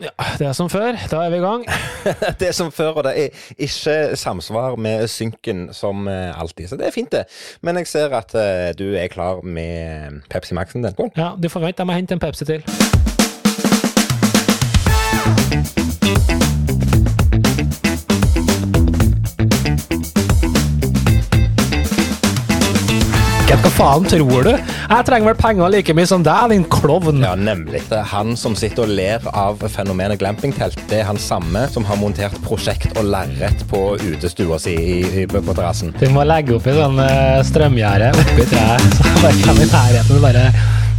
Ja, det er som før. Da er vi i gang. det er som før, og det er ikke samsvar med synken som eh, alltid. Så det er fint, det. Men jeg ser at uh, du er klar med Pepsi Max-en din. Ja, du får vente. Jeg må hente en Pepsi til. Hva faen tror du? Jeg trenger vel penger like mye som deg, din klovn. Ja, nemlig. Det er han som sitter og ler av fenomenet glampingtelt. Det er han samme som har montert prosjekt og lerret på utestua si i, i, på terrassen. Du må legge opp i sånn uh, strømgjerde oppi treet, så bare kan i nærheten bare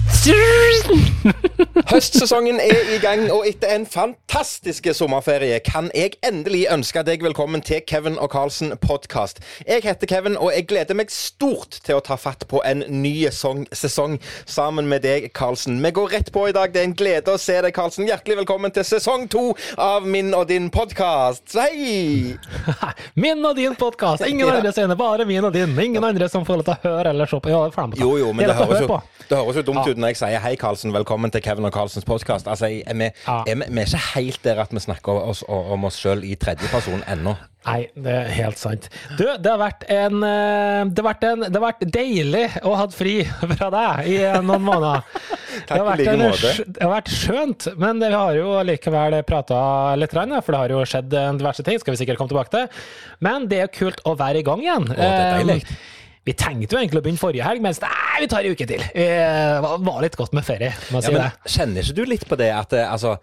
Høstsesongen er i gang, og etter en fantastisk sommerferie kan jeg endelig ønske deg velkommen til Kevin og Carlsen podkast. Jeg heter Kevin, og jeg gleder meg stort til å ta fatt på en ny sesong, sammen med deg, Carlsen. Vi går rett på i dag. Det er en glede å se deg, Carlsen. Hjertelig velkommen til sesong to av Min og din podkast. Hei! min og din podkast. Ingen ja. andre scener, bare min og din. Ingen andre som får lov til å høre eller se på. Ja, jo, jo, men det, det, høres jo, det høres jo dumt ja. Ut når jeg sier hei, Karlsen, velkommen til Kevin og Karlsens podkast. Altså, vi, ja. er, er ikke helt der at vi snakker oss, om oss sjøl i tredjeperson ennå. Nei, det er helt sant. Du, det har vært en eh, Det har vært, en, det har vært deilig å ha fri fra deg i noen måneder. Takk i like måte. Det har vært skjønt, men vi har jo likevel prata litt, for det har jo skjedd diverse ting, skal vi sikkert komme tilbake til. Men det er kult å være i gang igjen. Å, det er deilig. Vi tenkte jo egentlig å begynne forrige helg, mens nei, vi tar en uke til. Det var litt godt med ferie, må jeg si ja, det. Kjenner ikke du litt på det at eh, altså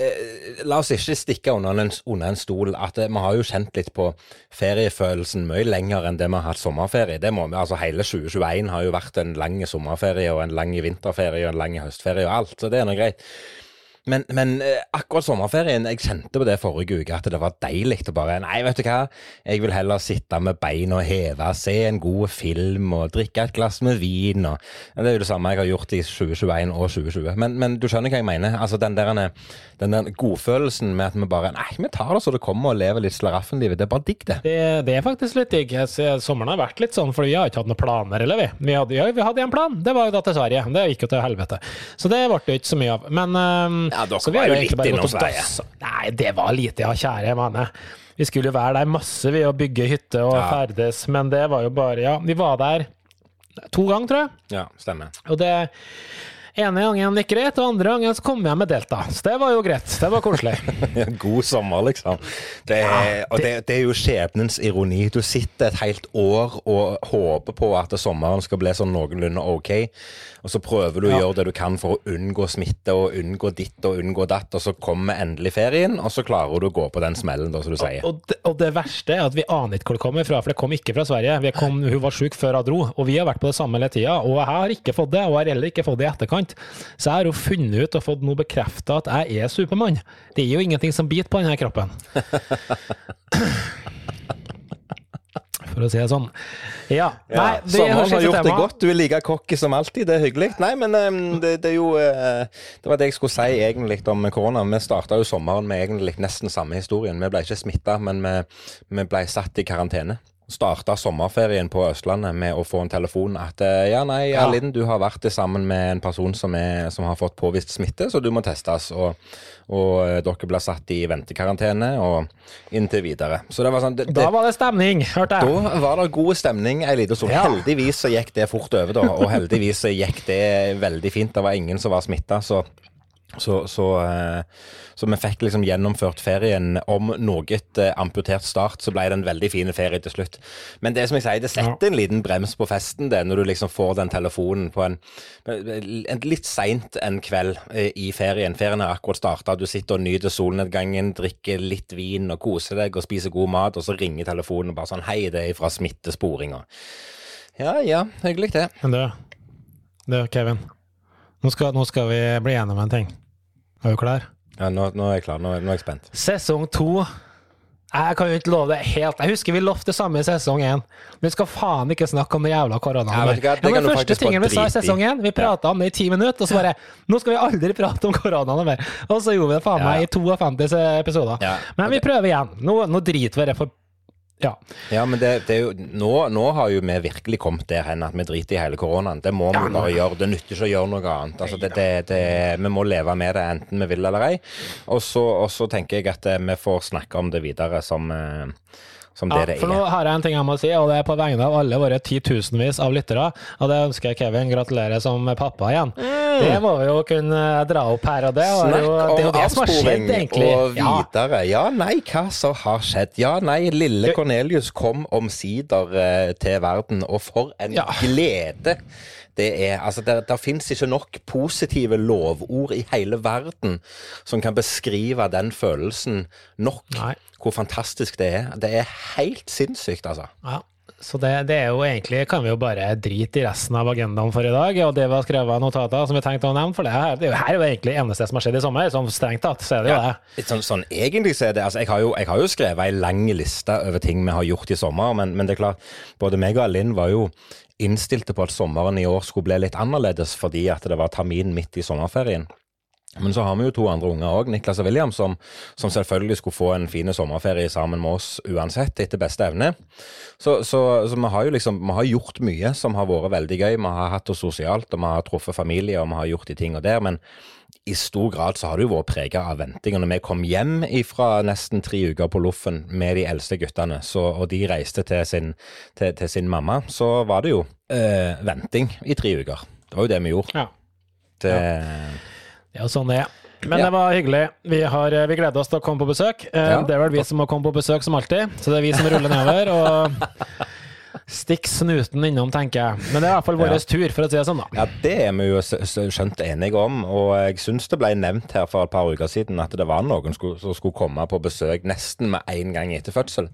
eh, La oss ikke stikke under en, under en stol at eh, vi har jo kjent litt på feriefølelsen mye lenger enn det vi har hatt sommerferie. Det må vi, altså Hele 2021 har jo vært en lang sommerferie og en lang vinterferie og en lang høstferie og alt, så det er nå greit. Men, men, eh, akkurat sommerferien, jeg kjente på det forrige uke at det var deilig å bare Nei, vet du hva, jeg vil heller sitte med beina heva, se en god film og drikke et glass med vin. Og, det er jo det samme jeg har gjort i 2021 og 2020. Men, men du skjønner hva jeg mener? Altså den der, den der godfølelsen med at vi bare Nei, vi tar det så det kommer og lever litt slaraffenlivet. Det er bare digg, det. det. Det, er faktisk litt digg. Sommeren har vært litt sånn, for vi har ikke hatt noen planer, eller vi? Vi hadde, ja, vi hadde en plan, det var jo da til Sverige. Det gikk jo til helvete. Så det ble det ikke så mye av. Men um, ja, dere var jo litt innom Sverige. Nei, det var lite, ja, kjære manne. Vi skulle jo være der masse ved å bygge hytte og ja. ferdes, men det var jo bare Ja, vi var der to ganger, tror jeg. Ja, stemmer. Og det ene gangen gikk greit, og andre gangen så kom jeg med Delta. Så det var jo greit. Det var koselig. God sommer, liksom. Det er, ja, det... Og det, det, er jo skjebnens ironi. Du sitter et helt år og håper på at sommeren skal bli sånn noenlunde ok og så prøver du å gjøre det du kan for å unngå smitte og unngå ditt og unngå datt, og så kommer endelig ferien, og så klarer du å gå på den smellen, da, som du sier. Og, det, og det verste er at vi aner ikke hvor det kommer fra, for det kom ikke fra Sverige. Kom, hun var sjuk før hun dro, og vi har vært på det samme hele tida. Og jeg har ikke fått det, og har heller ikke fått det i etterkant. Så jeg har jo funnet ut og fått noe bekrefta at jeg er Supermann. Det er jo ingenting som biter på denne kroppen. for å si det sånn. Ja. Nei, det Sommeren har gjort tema. det godt. Du er like cocky som alltid. Det er hyggelig. Nei, men um, det, det, er jo uh, Det var det jeg skulle si egentlig om korona. Vi starta jo sommeren med egentlig nesten samme historien. Vi ble ikke smitta, men vi, vi ble satt i karantene starta sommerferien på Østlandet med å få en telefon at eh, ja, nei, ja. Du har vært sammen med en person som, er, som, har fått påvist smitte, så du må testes. Og, og eh, dere blir satt i ventekarantene og inntil videre. Så det var sånn det, Da var det stemning, hørte jeg. Da var det god stemning ei lita stund. Ja. Heldigvis så gikk det fort over, da. Og heldigvis så gikk det veldig fint. Det var ingen som var smitta, så så, så, eh, så, vi fikk liksom gjennomført ferien. Om noe eh, amputert start, så ble det en veldig fin ferie til slutt. Men det som jeg sier, det setter en liten brems på festen, det, når du liksom får den telefonen på en, en litt seint en kveld eh, i ferien. Ferien har akkurat starta, du sitter og nyter solnedgangen, drikker litt vin og koser deg og spiser god mat, og så ringer telefonen og bare sånn Hei, det er fra smittesporinga. Ja ja, hyggelig det. Men du, du Kevin. Nå skal, nå skal vi bli enige om en ting. Er du klar? Ja, nå, nå, er jeg klar. Nå, nå, er jeg spent. Sesong to. Jeg kan jo ikke love det helt. Jeg husker vi lovte det samme i sesong én. Vi skal faen ikke snakke om den jævla koronaen. Ja, det, den første tingen vi sa i sesong én, vi prata ja. om det i ti minutter, og så bare Nå skal vi aldri prate om koronaen mer. Og så gjorde vi det faen meg i 52 episoder. Men vi prøver igjen. Nå, nå driter vi i det Ja. Ja, men det, det er jo, nå, nå har jo vi virkelig kommet der hen at vi driter i hele koronaen. Det må vi bare gjøre. Det nytter ikke å gjøre noe annet. Altså, det, det, det, vi må leve med det enten vi vil eller ei. Og så, tenker jeg at eh, vi får snakke om det videre som, eh, som det Ja, det for nå er. har jeg en ting jeg må si, og det er på vegne av alle våre titusenvis av lyttere. Og det ønsker jeg Kevin gratulerer som pappa igjen. Det må vi jo kunne dra opp her, og det jo det, er jo om det som har skjedd, egentlig. og videre. Ja. nei, hva som har skjedd? Ja, nei, lille Cornelius kom omsider eh, til verden, og for en Ja. glede det er. Altså, der, der fins ikke nok positive lovord i hele verden som kan beskrive den følelsen nok. Nei. Hvor fantastisk det er. Det er helt sinnssykt, altså. Ja. Så det, det er jo egentlig kan vi jo bare drite i resten av agendaen for i dag, og det vi har skrevet notater som vi tenkte å nevne, for det her, det er jo her er jo egentlig eneste som har skjedd i sommer, sånn strengt tatt, så er det jo det. Litt Sånn, sånn egentlig så er det altså jeg, har jo, jeg har jo skrevet ei lang liste over ting vi har gjort i sommer, men, men det er klart, både meg og Linn var jo innstilte på at sommeren i år skulle bli litt annerledes fordi at det var termin midt i sommerferien. Men så har vi jo to andre unger òg, Niklas og William, som, som selvfølgelig skulle få en fin sommerferie sammen med oss uansett, etter beste evne. Så, så, så vi har jo liksom vi har gjort mye som har vært veldig gøy. Vi har hatt det sosialt, og vi har truffet familie, og vi har gjort de tingene der. Men i stor grad så har det jo vært prega av venting. Og når vi kom hjem fra nesten tre uker på Loffen med de eldste guttene, så, og de reiste til sin, til, til sin mamma, så var det jo øh, venting i tre uker. Det var jo det vi gjorde. Ja. Det, Det er jo sånn det er. Men Ja. det var hyggelig. Vi, har, vi gleder oss til å komme på besøk. Eh, Ja. Det er vel vi som må komme på besøk som alltid, så det er vi som ruller nedover. Og stikk snuten innom, tenker jeg. Men det er i hvert fall vår Ja. tur, for å si det sånn, da. Ja, det er vi jo skjønt enige om, og jeg syns det ble nevnt her for et par uker siden at det var noen som skulle komme på besøk nesten med en gang etter fødsel.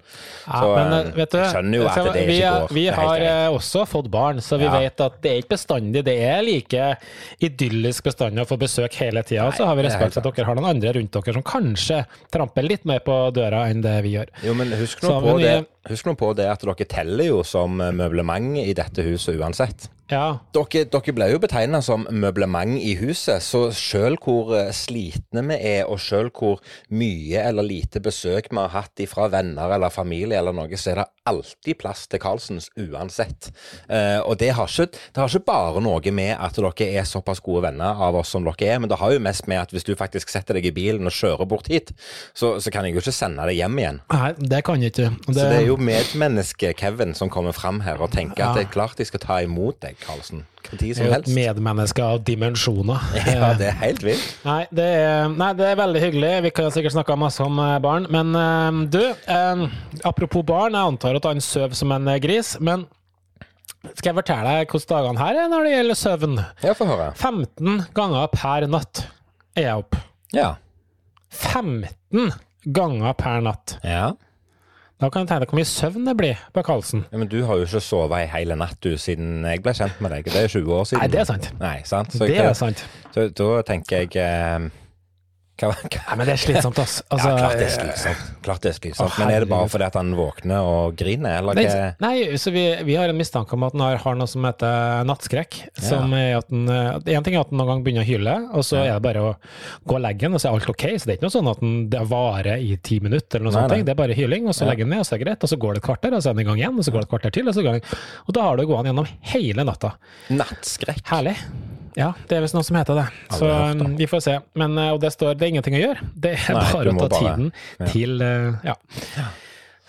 Ja, Så men eh, vet du, jeg skjønner jo at det vi, ikke går. Vi har eh, også fått barn, så vi Ja. vet at det er ikke bestandig det er like idyllisk bestandig å få besøk hele tida. Så har vi respekt for at dere har noen andre rundt dere som kanskje tramper litt mer på døra enn det vi gjør. Jo, men husk nå, så, på på det, husk nå på det at dere teller jo som møblement i dette huset uansett. Ja, Dere, dere ble jo betegna som møblement i huset, så sjøl hvor eh, slitne vi er, og sjøl hvor mye eller lite besøk vi har hatt fra venner eller familie eller noe, så er det alltid plass til Carlsens uansett. Eh, og det har, ikke, det har ikke bare noe med at dere er såpass gode venner av oss som dere er, men det har jo mest med at hvis du faktisk setter deg i bilen og kjører bort hit, så, så kan jeg jo ikke sende deg hjem igjen. Nei, det kan jeg ikke. Det, Så det er jo medmennesket Kevin som kommer fram her og tenker Ja. at det er klart de skal ta imot deg, Carlsen. Som helst. medmenneske av dimensjoner. Ja, det er helt vilt. Nei det, er, nei, det er veldig hyggelig. Vi kan sikkert snakke masse om eh, barn. Men eh, du, eh, apropos barn, jeg antar at han sover som en eh, gris. Men skal jeg fortelle deg hvordan dagene her er når det gjelder søvn? Ja, få høre. 15 ganger per natt er jeg opp. Ja. 15 ganger per natt. ja. Da kan du tenke deg hvor mye søvn det blir på Karlsen. Ja, Men du har jo ikke sovet ei hele natt du siden jeg ble kjent med deg. Det er 20 år siden. Nei, det er sant. Nei, sant? Så, Det er sant. så da tenker jeg eh, hva, hva? Nei, men det er slitsomt, ass. Altså, ja, klart det er slitsomt. Klart det er slitsomt. Å, Men er det bare fordi at han våkner og griner, eller Nei, nei, så vi, vi har en mistanke om at han har, noe som heter nattskrekk. Som er at han, eh, en ting er at han noen gang begynner å hyle, og så er det bare å gå og legge den, og så er alt ok. Så det er ikke noe sånn at den, det varer i ti minutter, eller noe sånt. Det er bare hyling, og så legger den ned, og så er det greit. Og så går det et kvarter, og så er han i gang igjen, og så går det et kvarter til, og så går han. Og da har du gående gjennom hele natta. Nattskrekk. Herlig. Ja, det er visst noe som heter det. Så um, vi får se. Men, eh, og det står det er ingenting å gjøre. Det er Nei, bare å ta bare- tiden ja. til eh, Ja.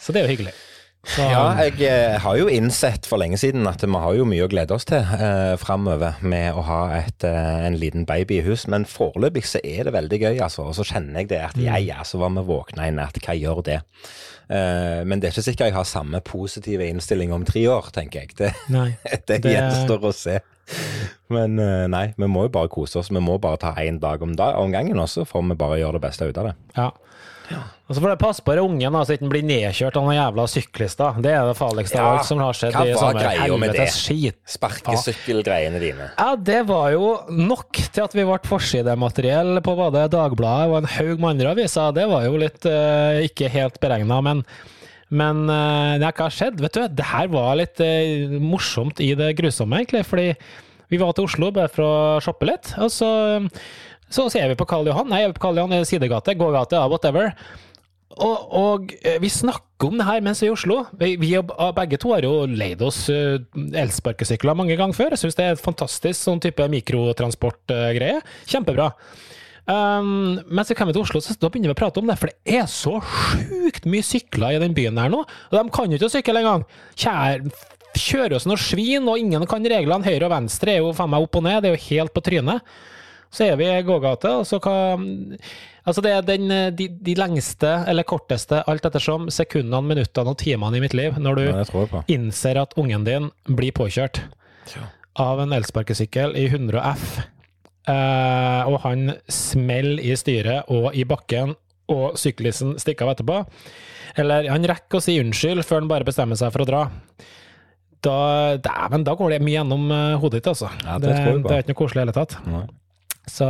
Så det er jo hyggelig. Så, Ja, jeg eh, har jo innsett for lenge siden at vi har jo mye å glede oss til eh, framover med å ha et, en liten baby i hus, men foreløpig så er det veldig gøy, altså. Og så kjenner jeg det at ja, ja, så var vi våkna i natt, hva gjør det? Eh, men det er ikke sikkert jeg har samme positive innstilling om tre år, tenker jeg. Det, det, Det- gjenstår å se. Men eh, nei, vi må jo bare kose oss. Vi må bare ta én dag om, dag, om gangen også, for vi bare gjør det beste ut av det. Ja. Og så får du passe på det ungen, da, så ikke han blir nedkjørt av noen jævla syklister. Det er det farligste av Ja, alt som har skjedd hva i sommer. greia med det? Helvetes skit. Sparkesykkelgreiene dine. Ja, det var jo nok til at vi ble forsidemateriell på både Dagbladet og en haug med andre aviser. Det var jo litt uh, ikke helt beregna, men men eh, det har ikke skjedd. Vet du, det her var litt eh, morsomt i det grusomme, egentlig. Fordi vi var til Oslo bare for å shoppe litt, og så, så ser vi på Karl Johan. Nei, på Karl Johan i sidegate, gågate, whatever. og, og eh, vi snakker om det her mens vi er i Oslo. Vi, vi begge to har jo leid oss elsparkesykler mange ganger før. Jeg syns det er et fantastisk sånn type mikrotransportgreie. Kjempebra. Um, men så kommer vi til Oslo, så da begynner vi å prate om det, for det er så sjukt mye sykler i den byen her nå. Og de kan jo ikke sykle engang. Kjære kjører oss noe noen svin, og ingen kan reglene. Høyre og venstre er jo faen meg opp og ned, det er jo helt på trynet. Så er vi i gågate, og så hva Altså, det er den, de, de lengste eller korteste, alt ettersom, sekundene, minuttene og timene i mitt liv, når du Ja, innser at ungen din blir påkjørt av en elsparkesykkel i 100 F, eh, og han smeller i styret og i bakken, og syklisten stikker av etterpå. Eller han rekker å si unnskyld før han bare bestemmer seg for å dra. Da, dæven, da går det mye gjennom eh, hodet ditt, altså. Ja, det det, det er ikke noe koselig i det hele tatt. Nei. Så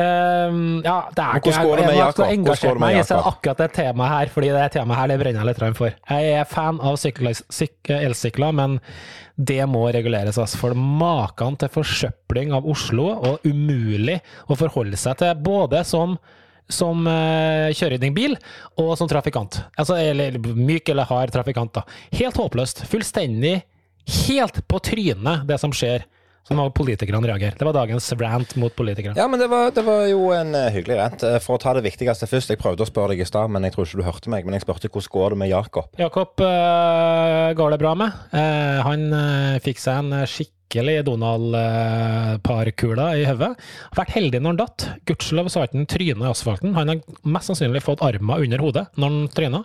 ehm, ja, det er ikke jeg, jeg, jeg, det med meg i akkurat det temaet her, fordi det temaet her det brenner jeg litt for. Jeg er fan av elsykler, men det må reguleres. Altså, for maken til forsøpling av Oslo, og umulig å forholde seg til både som som uh, kjøreringbil og som trafikant. Altså, eller myk eller hard trafikant. da. Helt håpløst. Fullstendig helt på trynet, det som skjer. Så må politikerne reagere. Det var dagens rant mot politikerne. Ja, men det var, det var jo en eh, hyggelig rent. Eh, For å ta det viktigste først. Jeg prøvde å spørre deg i stad, men jeg tror ikke du hørte meg. Men jeg spurte hvordan går det med Jakob? Jakob øh, går det bra med. Uh, han øh, fikk seg en skikkelig Donald-parkula i hodet. Vært heldig når han datt. Gudskjelov så har ikke han tryna i asfalten. Han har mest sannsynlig fått armen under hodet når han tryna.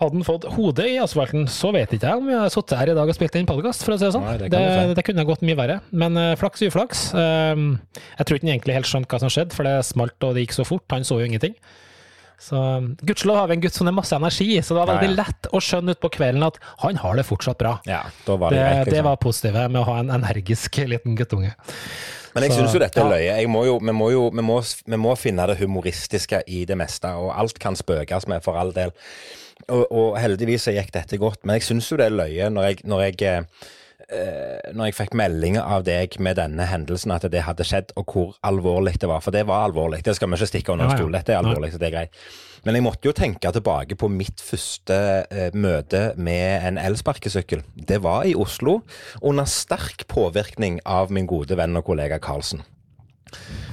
Hadde han fått hodet i asfalten, så vet ikke jeg om vi hadde sittet her i dag og spilt inn podkast, for å si det sånn. Nei, det det, det, kunne gått mye verre. Men uh, flaks uflaks. Uh, jeg tror ikke han egentlig helt skjønte hva som skjedde, for det smalt og det gikk så fort. Han så jo ingenting. Så Gudskjelov har vi en gutt som har masse energi, så det var veldig lett å skjønne utpå kvelden at han har det fortsatt bra. Ja, var det, Det, det Liksom. var positive med å ha en energisk liten guttunge. Men jeg syns jo dette er ja. løye. Jeg må jo, vi, må jo, vi, må, vi må finne det humoristiske i det meste, og alt kan spøkes med, for all del. Og, og heldigvis så gikk dette godt, men jeg syns jo det er løye når jeg, når jeg eh, når jeg fikk meldinger av deg med denne hendelsen, at det hadde skjedd, og hvor alvorlig det var. For det var alvorlig. Det skal vi ikke stikke under stol. Dette er alvorlig, så det er greit. Men jeg måtte jo tenke tilbake på mitt første eh, møte med en elsparkesykkel. Det var i Oslo, under sterk påvirkning av min gode venn og kollega Karlsen.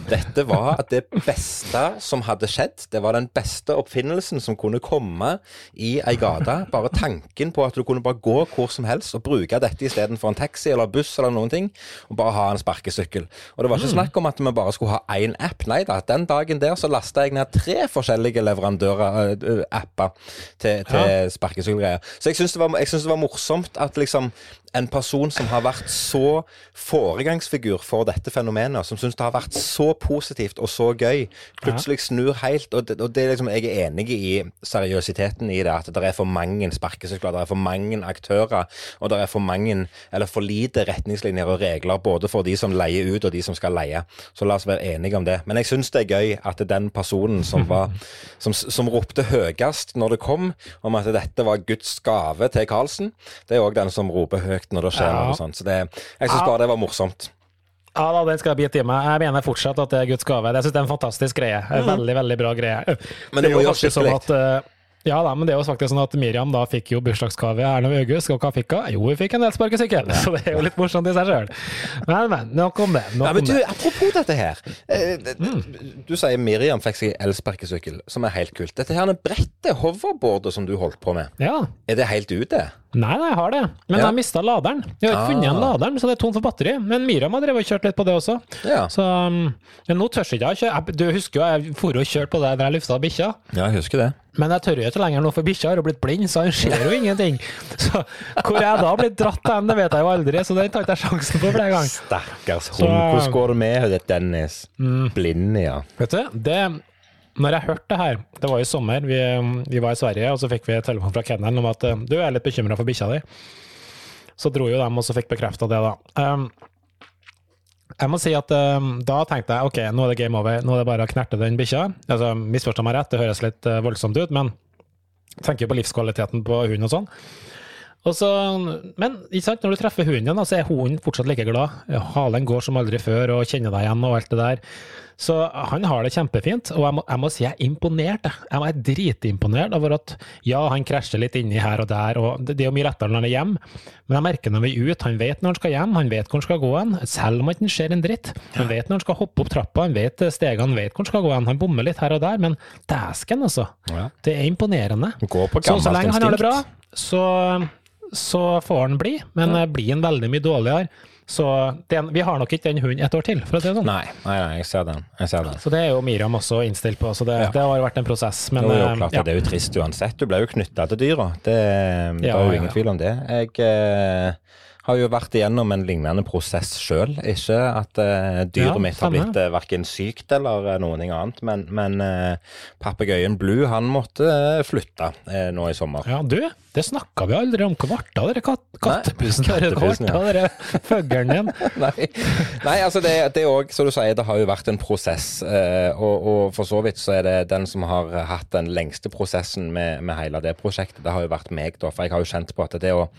Dette var det beste som hadde skjedd. Det var den beste oppfinnelsen som kunne komme i ei gate. Bare tanken på at du kunne bare gå hvor som helst og bruke dette istedenfor en taxi eller buss eller noen ting, og bare ha en sparkesykkel. Og det var ikke snakk om at vi bare skulle ha én app. Nei da, den dagen der så lasta jeg ned tre forskjellige leverandører, øh, apper, til, til sparkesykkelgreier. Så jeg syns det, det var morsomt at liksom en person som har vært så foregangsfigur for dette fenomenet, som syns det har vært så positivt og så gøy, plutselig snur helt. Og det, og det liksom, jeg er enig i seriøsiteten i det, at det er for mange sparkesykler, det er for mange aktører, og det er for mange, eller for lite retningslinjer og regler, både for de som leier ut og de som skal leie. Så la oss være enige om det. Men jeg syns det er gøy at den personen som var som, som ropte høyest når det kom, om at dette var Guds gave til Karlsen, det er òg den som roper høyt når det skjer Ja. noe sånt. Så det, jeg syns bare det var morsomt. Ja da, den skal jeg bite i meg. Jeg mener fortsatt at det er Guds gave. Jeg syns det er en fantastisk greie. En Veldig, veldig bra greie. Men det det er jo faktisk sånn at eh, ja da, men det er jo faktisk sånn at Miriam da fikk jo bursdagsgave her Erlend i august, og hva fikk hun? Jo, hun fikk en elsparkesykkel, så det er jo litt morsomt i seg sjøl. Men, men, nok om det. Nok Ja, men du, apropos dette her. Eh, Mm. Du sier Miriam fikk seg elsparkesykkel, som er helt kult. Dette her brettet, hoverboardet som du holdt på med, Ja. er det helt ute? Nei, nei, jeg har det. Men Ja. jeg mista laderen. Jeg har ikke funnet igjen Ah. laderen, så det er tomt for batteri. Men Miriam har drevet og kjørt litt på det også. Ja. Så um, nå tør ikke jeg å kjøre. Du husker jo jeg for og kjørte på det da jeg lufta bikkja. ja, jeg husker det. Men jeg tør jo ikke lenger nå, for bikkja har jo blitt blind, så han ser jo ingenting. Så hvor jeg da har blitt dratt hen, det vet jeg jo aldri, så den tar ikke jeg sjansen på flere ganger. Stakkars hund. Hvordan går det med det, Dennis? Blind, ja. Vet du, det når jeg hørte det her, det var i sommer, vi, vi var i Sverige, og så fikk vi telefon fra kennelen om at eh, du er litt bekymra for bikkja di. Så dro jo dem og så fikk bekrefta det, da. Um, jeg må si at um, da tenkte jeg ok, nå er det game over, nå er det bare å knerte den bikkja. Altså, Misforstå meg rett, det høres litt uh, voldsomt ut, men tenker jo på livskvaliteten på hunden og sånn. Og så, men sant, når du treffer hunden så er hunden fortsatt like glad. Halen går som aldri før og kjenner deg igjen og alt det der. Så han har det kjempefint, og jeg må, jeg må si jeg er imponert. jeg. Er dritimponert over at ja, han krasjer litt inni her og der, og det det er jo mye lettere når han er hjemme, men jeg merker når vi er ute, han vet når han skal hjem, han vet hvor han skal gå hen, selv om han ikke ser en dritt. Han vet når han skal hoppe opp trappa, han vet stegene, han vet hvor han skal gå hen. Han bommer litt her og der, men dæsken, altså. Ja. Det er imponerende. Gå på Så, så lenge han har det bra, så, så får han bli, men ja. blir han veldig mye dårligere. Så er vi har nok ikke den hunden et år til, for å si det sånn. Nei, nei, nei, jeg ser den. Jeg ser den. Så det er jo Miriam også innstilt på, så det, Ja. det har vært en prosess. Men Jo, jo, eh, klart ja. det er jo trist uansett. Du ble jo knytta til dyra. Det, det er jo ja, ingen ja. tvil om det. Jeg eh, har jo vært igjennom en lignende prosess sjøl. Ikke at uh, dyret Ja, mitt har blitt uh, verken sykt eller uh, noe annet, men, men uh, papegøyen Blue han måtte uh, flytte eh, nå i sommer. ja, du, det snakka vi aldri om. Hva ble av dere kat kattepusen? Hvor ble det av dere fuglen din? Nei, Nei altså det, det er òg, som du sier, det har jo vært en prosess. eh, og, og for så vidt så er det den som har hatt den lengste prosessen med, med hele det prosjektet, det har jo vært meg, da. For jeg har jo kjent på at det å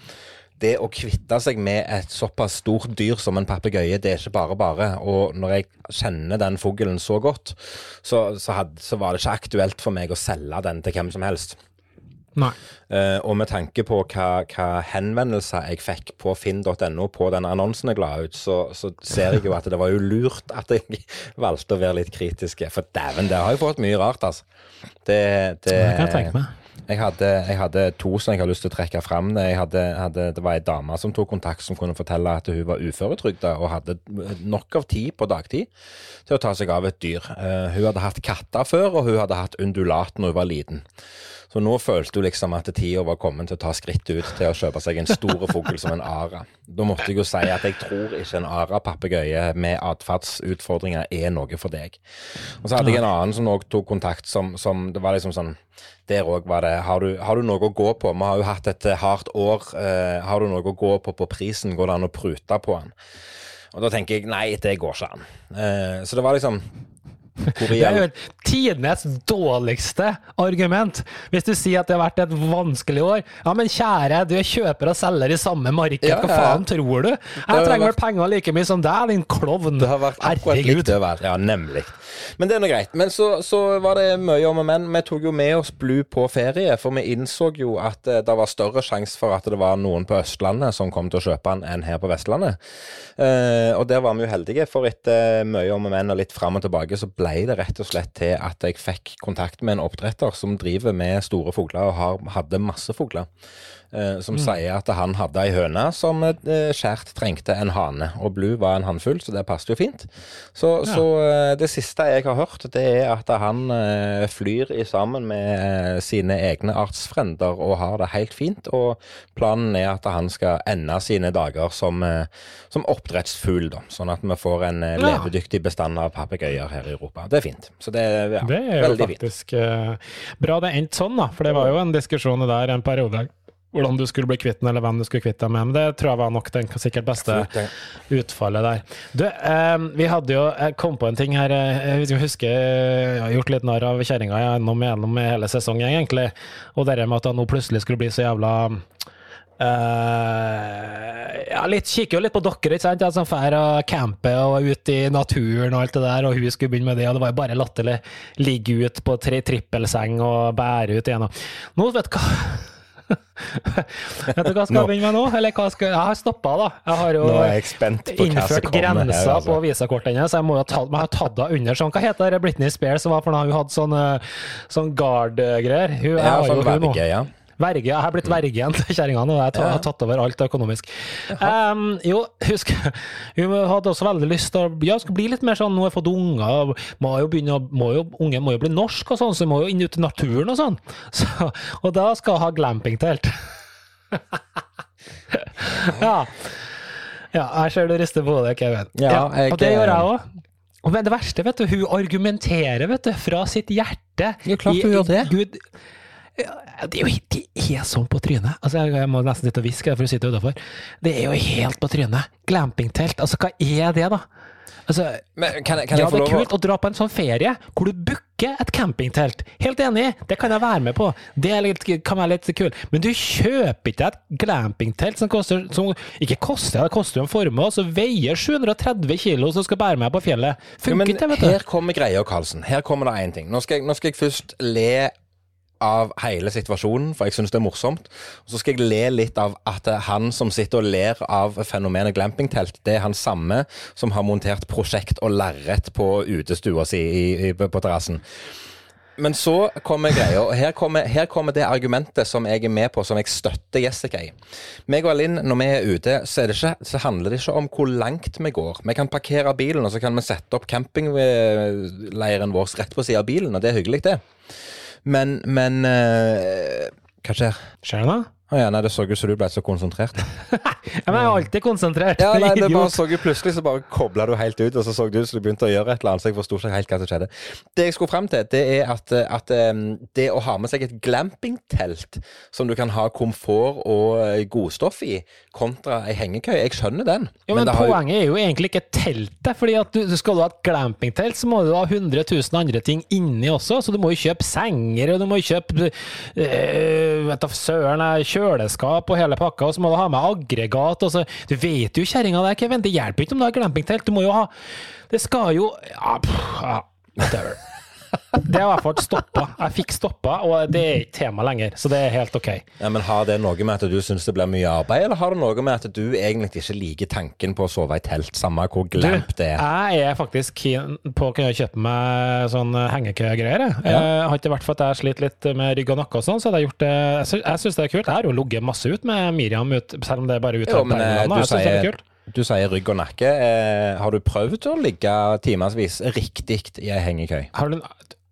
det å kvitte seg med et såpass stort dyr som en papegøye, det er ikke bare bare. Og når jeg kjenner den fuglen så godt, så, så, had, så var det ikke aktuelt for meg å selge den til hvem som helst. Nei. Uh, og med tanke på hva, hva henvendelser jeg fikk på finn.no på den annonsen jeg la ut, så, så ser jeg jo at det var jo lurt at jeg valgte å være litt kritiske. For dæven, det har jo fått mye rart, altså. Det, det, Det kan jeg tenke meg. Jeg hadde, jeg hadde to som jeg har lyst til å trekke fram. Hadde, hadde, det var ei dame som tok kontakt som kunne fortelle at hun var uføretrygda og hadde nok av tid på dagtid til å ta seg av et dyr. Uh, hun hadde hatt katter før, og hun hadde hatt undulat når hun var liten. Så nå følte hun liksom at tida var kommet til å ta skrittet ut til å kjøpe seg en stor fugl som en ara. Da måtte jeg jo si at jeg tror ikke en ara-papegøye med atferdsutfordringer er noe for deg. Og så hadde jeg en annen som òg tok kontakt, som, som det var liksom sånn der òg var det har du, har du noe å gå på? Vi har jo hatt et eh, hardt år. Eh, har du noe å gå på på prisen? Går det an å prute på den? Og da tenker jeg nei, det går ikke an. Eh, så det var liksom Det er jo tidenes dårligste argument. Hvis du sier at det har vært et vanskelig år. Ja, men kjære, du er kjøper og selger i samme marked. Ja, Hva ja. faen tror du? Jeg trenger vel penger like mye som deg, din klovn. Det har vært akkurat Herregud. likt overalt. Ja, nemlig. Men det er nå greit. Men så, så var det mye om og men. Vi tok jo med oss Blue på ferie, for vi innså jo at eh, det var større sjanse for at det var noen på Østlandet som kom til å kjøpe den, enn her på Vestlandet. Eh, og der var vi jo heldige, for etter mye om og men og litt fram og tilbake, så ble det rett og slett til at jeg fikk kontakt med en oppdretter som driver med store fugler og har, hadde masse fugler. Eh, som sier at han hadde ei høne som eh, skjært trengte en hane. Og Blue var en hannfugl, så det passet jo fint. Så, så eh, det siste jeg har hørt, det er at han flyr i sammen med sine egne artsfrender og har det helt fint. Og planen er at han skal ende sine dager som, som oppdrettsfugl, da. Sånn at vi får en Ja. levedyktig bestand av papegøyer her i Europa. Det er fint. Så det ja, Det er jo faktisk fint. bra det endte sånn, da. For det var jo en diskusjon der en periode. Hvordan du skulle bli kvitt den, eller hvem du skulle kvitte deg med. Men det tror jeg var nok den sikkert beste utfallet der. Du, eh, vi hadde jo Jeg kom på en ting her. eh, Jeg husker jeg har gjort litt narr av kjerringa gjennom, gjennom hele sesongen, egentlig. Og det med at det nå plutselig skulle bli så jævla Uh, ja, litt, kikker jo litt på dere, ikke sant? Som drar og camper og ut i naturen og alt det der, og hun skulle begynne med det, og det var jo bare latterlig. Ligge ut på tre trippelseng og bære ut igjen. og- Nå, vet du hva Vet du hva skal Nå. begynne med nå? Eller hva skal Jeg har stoppa, da. Jeg har jo jeg innført her. grenser Altså. på visakortet hennes. Jeg må jo ha tatt, jeg har tatt henne under sånn. Hva heter det Britney Spears var for noe? Hun hadde sånn, eh, sånn guard-greier. Hun Ja, sånn hun nå. ja. Verge. Jeg har blitt vergen til kjerringa nå. Jeg har tatt over alt økonomisk. Um, jo, husk Hun hadde også veldig lyst til å ja, skal bli litt mer sånn Nå har jeg fått unger, må jo begynne, må jo, unge må jo bli norsk og sånn, så må jo inn ut i naturen og sånn. Så, og da skal hun ha glampingtelt. ja. ja. Jeg ser du rister på hodet, Kevin. Ja, jeg- og det gjør jeg òg. Men det verste, vet du, hun argumenterer vet du, fra sitt hjerte. Ja, klart hun gjør det. Gud, ja, det er jo de er sånn på trynet. Altså, jeg, må nesten sitte og hviske, for du sitter utafor. Det er jo helt på trynet. Glampingtelt, altså hva er det, da? Altså, Men kan, kan ja, det er kult å dra på en sånn ferie hvor du booker et campingtelt. Helt enig, det kan jeg være med på. Det litt, kan være litt kult. Men du kjøper ikke et glampingtelt som koster som ikke koster, det koster jo en formue, som veier 730 kilo, som skal bære meg på fjellet. Funker ikke, vet du. her kommer greia, Karlsen. Her kommer det én ting. Nå skal, jeg, nå skal jeg først le av hele situasjonen, for jeg syns det er morsomt. Og så skal jeg le litt av at han som sitter og ler av fenomenet glampingtelt, det er han samme som har montert prosjekt og lerret på utestua si i, i, på terrassen. Men så kommer greia, og her kommer, her kommer det argumentet som jeg er med på, som jeg støtter Jessica i. Meg og Linn, når vi er ute, så, er det ikke, så handler det ikke om hvor langt vi går. Vi kan parkere bilen, og så kan vi sette opp campingleiren vår rett på siden av bilen, og det er hyggelig, det. Men, men uh, Hva skjer? Skjer det noe? Å ja, nei, det så ut som du ble så konsentrert. Ja, men jeg er alltid konsentrert. Ja, nei, det bare så jo Plutselig så bare kobla du helt ut, og så så det ut som du begynte å gjøre et eller annet. Så jeg forsto ikke helt hva som skjedde. Det jeg skulle fram til, det er at, at det å ha med seg et glampingtelt som du kan ha komfort og eh, godstoff i, kontra ei hengekøye, jeg skjønner den. Ja, men det har jo- Poenget er jo egentlig ikke teltet. fordi at du, Skal du ha et glampingtelt, så må du ha 100 000 andre ting inni også. Så du må jo kjøpe senger, og du må jo kjøpe øh, vet da søren, eh, kjøleskap og hele pakka, og så må du ha med aggregat. Og så, du vet jo kjerringa der, Kevin. Det hjelper ikke om du har glampingtelt. Du må jo ha Det skal jo Ja, pff, ja whatever. Det har hvert fall stoppa. Jeg fikk stoppa, og det er ikke tema lenger. Så det er helt OK. Ja, men Har det noe med at du syns det blir mye arbeid, eller har det noe med at du egentlig ikke liker tanken på å sove i telt, samme hvor glamp det er? Jeg er faktisk keen på å kunne kjøpe meg sånn hengekøyegreier. jeg. Ja. Jeg har ikke vært for at jeg sliter litt med rygg og nakke og sånn, så hadde jeg gjort det Jeg syns det er kult. Jeg har jo ligget masse ut med Miriam, ut, selv om det er bare ut av men eh, permene. Jeg det er kult. du sier rygg og nakke. Eh, har du prøvd å ligge timevis riktig i ei hengekøy? Har du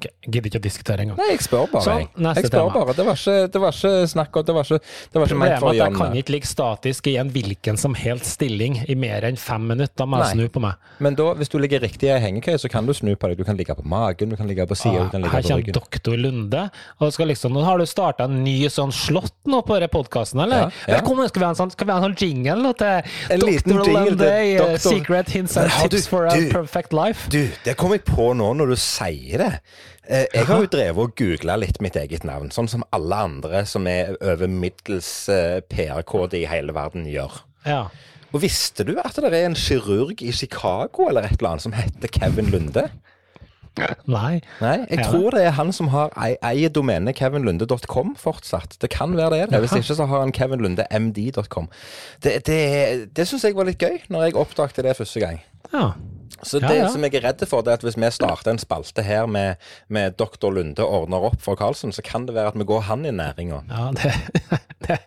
OK, gidder ikke å diskutere engang. Nei, jeg spør bare. Så, jeg. neste jeg spør tema. bare. Det var ikke, det var ikke snakk om Det var ikke, det var ikke ment for å at jeg kan ikke ligge statisk i en hvilken som helst stilling i mer enn fem minutter. Da må jeg snu på meg. Men da, hvis du ligger riktig i ei hengekøy, så kan du snu på deg. Du kan ligge på magen, du kan ligge på sida, du kan ligge Ah, Her kommer doktor Lunde. Og skal liksom, nå har du starta en ny sånn slott nå på denne podkasten, eller? Ja, ja. Velkommen, skal vi ha en sånn, skal vi ha en sånn jingle nå til En Dr. Lunde i eh, doktor- Secret Hints and Tips du- for a du- Perfect Life? Du, det kom jeg på nå når du sier det. Eh, Jeg har jo drevet og googla litt mitt eget navn, sånn som alle andre som er over middels eh, PR-kode i hele verden gjør. Ja. Og visste du at det er en kirurg i Chicago eller et eller annet som heter Kevin Lunde? Nei. Nei, jeg tror det er han som har ei- eier domenet kevinlunde.com fortsatt. Det kan være det. det. Hvis ikke så har han kevinlundemd.com. Det, det, det syns jeg var litt gøy, når jeg oppdaget det første gang. Ja. Så Ja, det ja. som jeg er redd for, det er at hvis vi starter en spalte her med, med doktor Lunde ordner opp for Karlsen, så kan det være at vi går han i næringa. Ja, det, det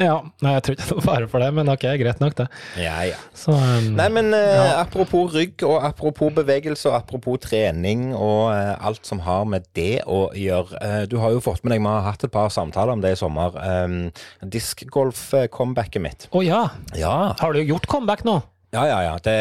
Ja, nei, jeg tror ikke det er noe fare for det, men ok, greit nok, det. Ja, ja. Så um, Nei, men uh, Ja. apropos rygg, og apropos bevegelse, og apropos trening, og uh, alt som har med det å gjøre. Uh, du har jo fått med deg, vi har hatt et par samtaler om det i sommer. Um, Diskgolf-comebacket mitt. Å ja. Ja. Har du gjort comeback nå? Ja, ja, ja. Det,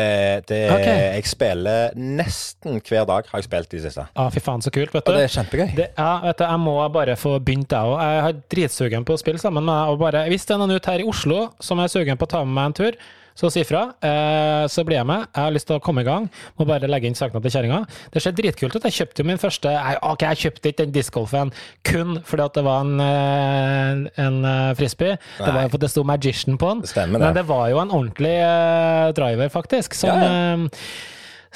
det, okay. Jeg spiller nesten hver dag, har jeg spilt de siste. Ja, fy faen, så kult, vet Og det er kjempegøy. Det, ja, vet du, jeg må bare få begynt, jeg òg. Jeg har dritsugen på å spille sammen med deg. Hvis det er noen ute her i Oslo som er sugen på å ta med meg en tur, så si fra. Eh, så blir jeg med. Jeg har lyst til å komme i gang. Må bare legge inn sakene til kjerringa. Det ser dritkult ut. Jeg kjøpte jo min første Ok, jeg kjøpte ikke den discgolfen kun fordi at det var en, eh, en eh, frisbee. Det var det sto Magician på den. Det stemmer det. Men det var jo en ordentlig driver, faktisk. Som, Ja, ja.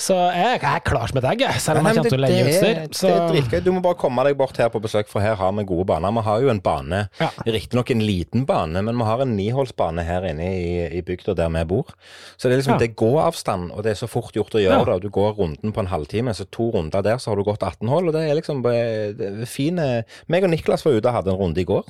Så jeg, jeg er klar som et egg, selv om jeg kommer til å leie utstyr. Så Det er dritgøy. Du må bare komme deg bort her på besøk, for her har vi gode baner. Vi har jo en bane, Ja. riktignok en liten bane, men vi har en niholdsbane her inne i, i bygda der vi bor. Så det er liksom Ja. det er gåavstand, og det er så fort gjort å gjøre Ja. det. Du går runden på en halvtime, så to runder der, så har du gått 18 hull. Og det er liksom eh, det er fine Meg og Niklas var ute og hadde en runde i går.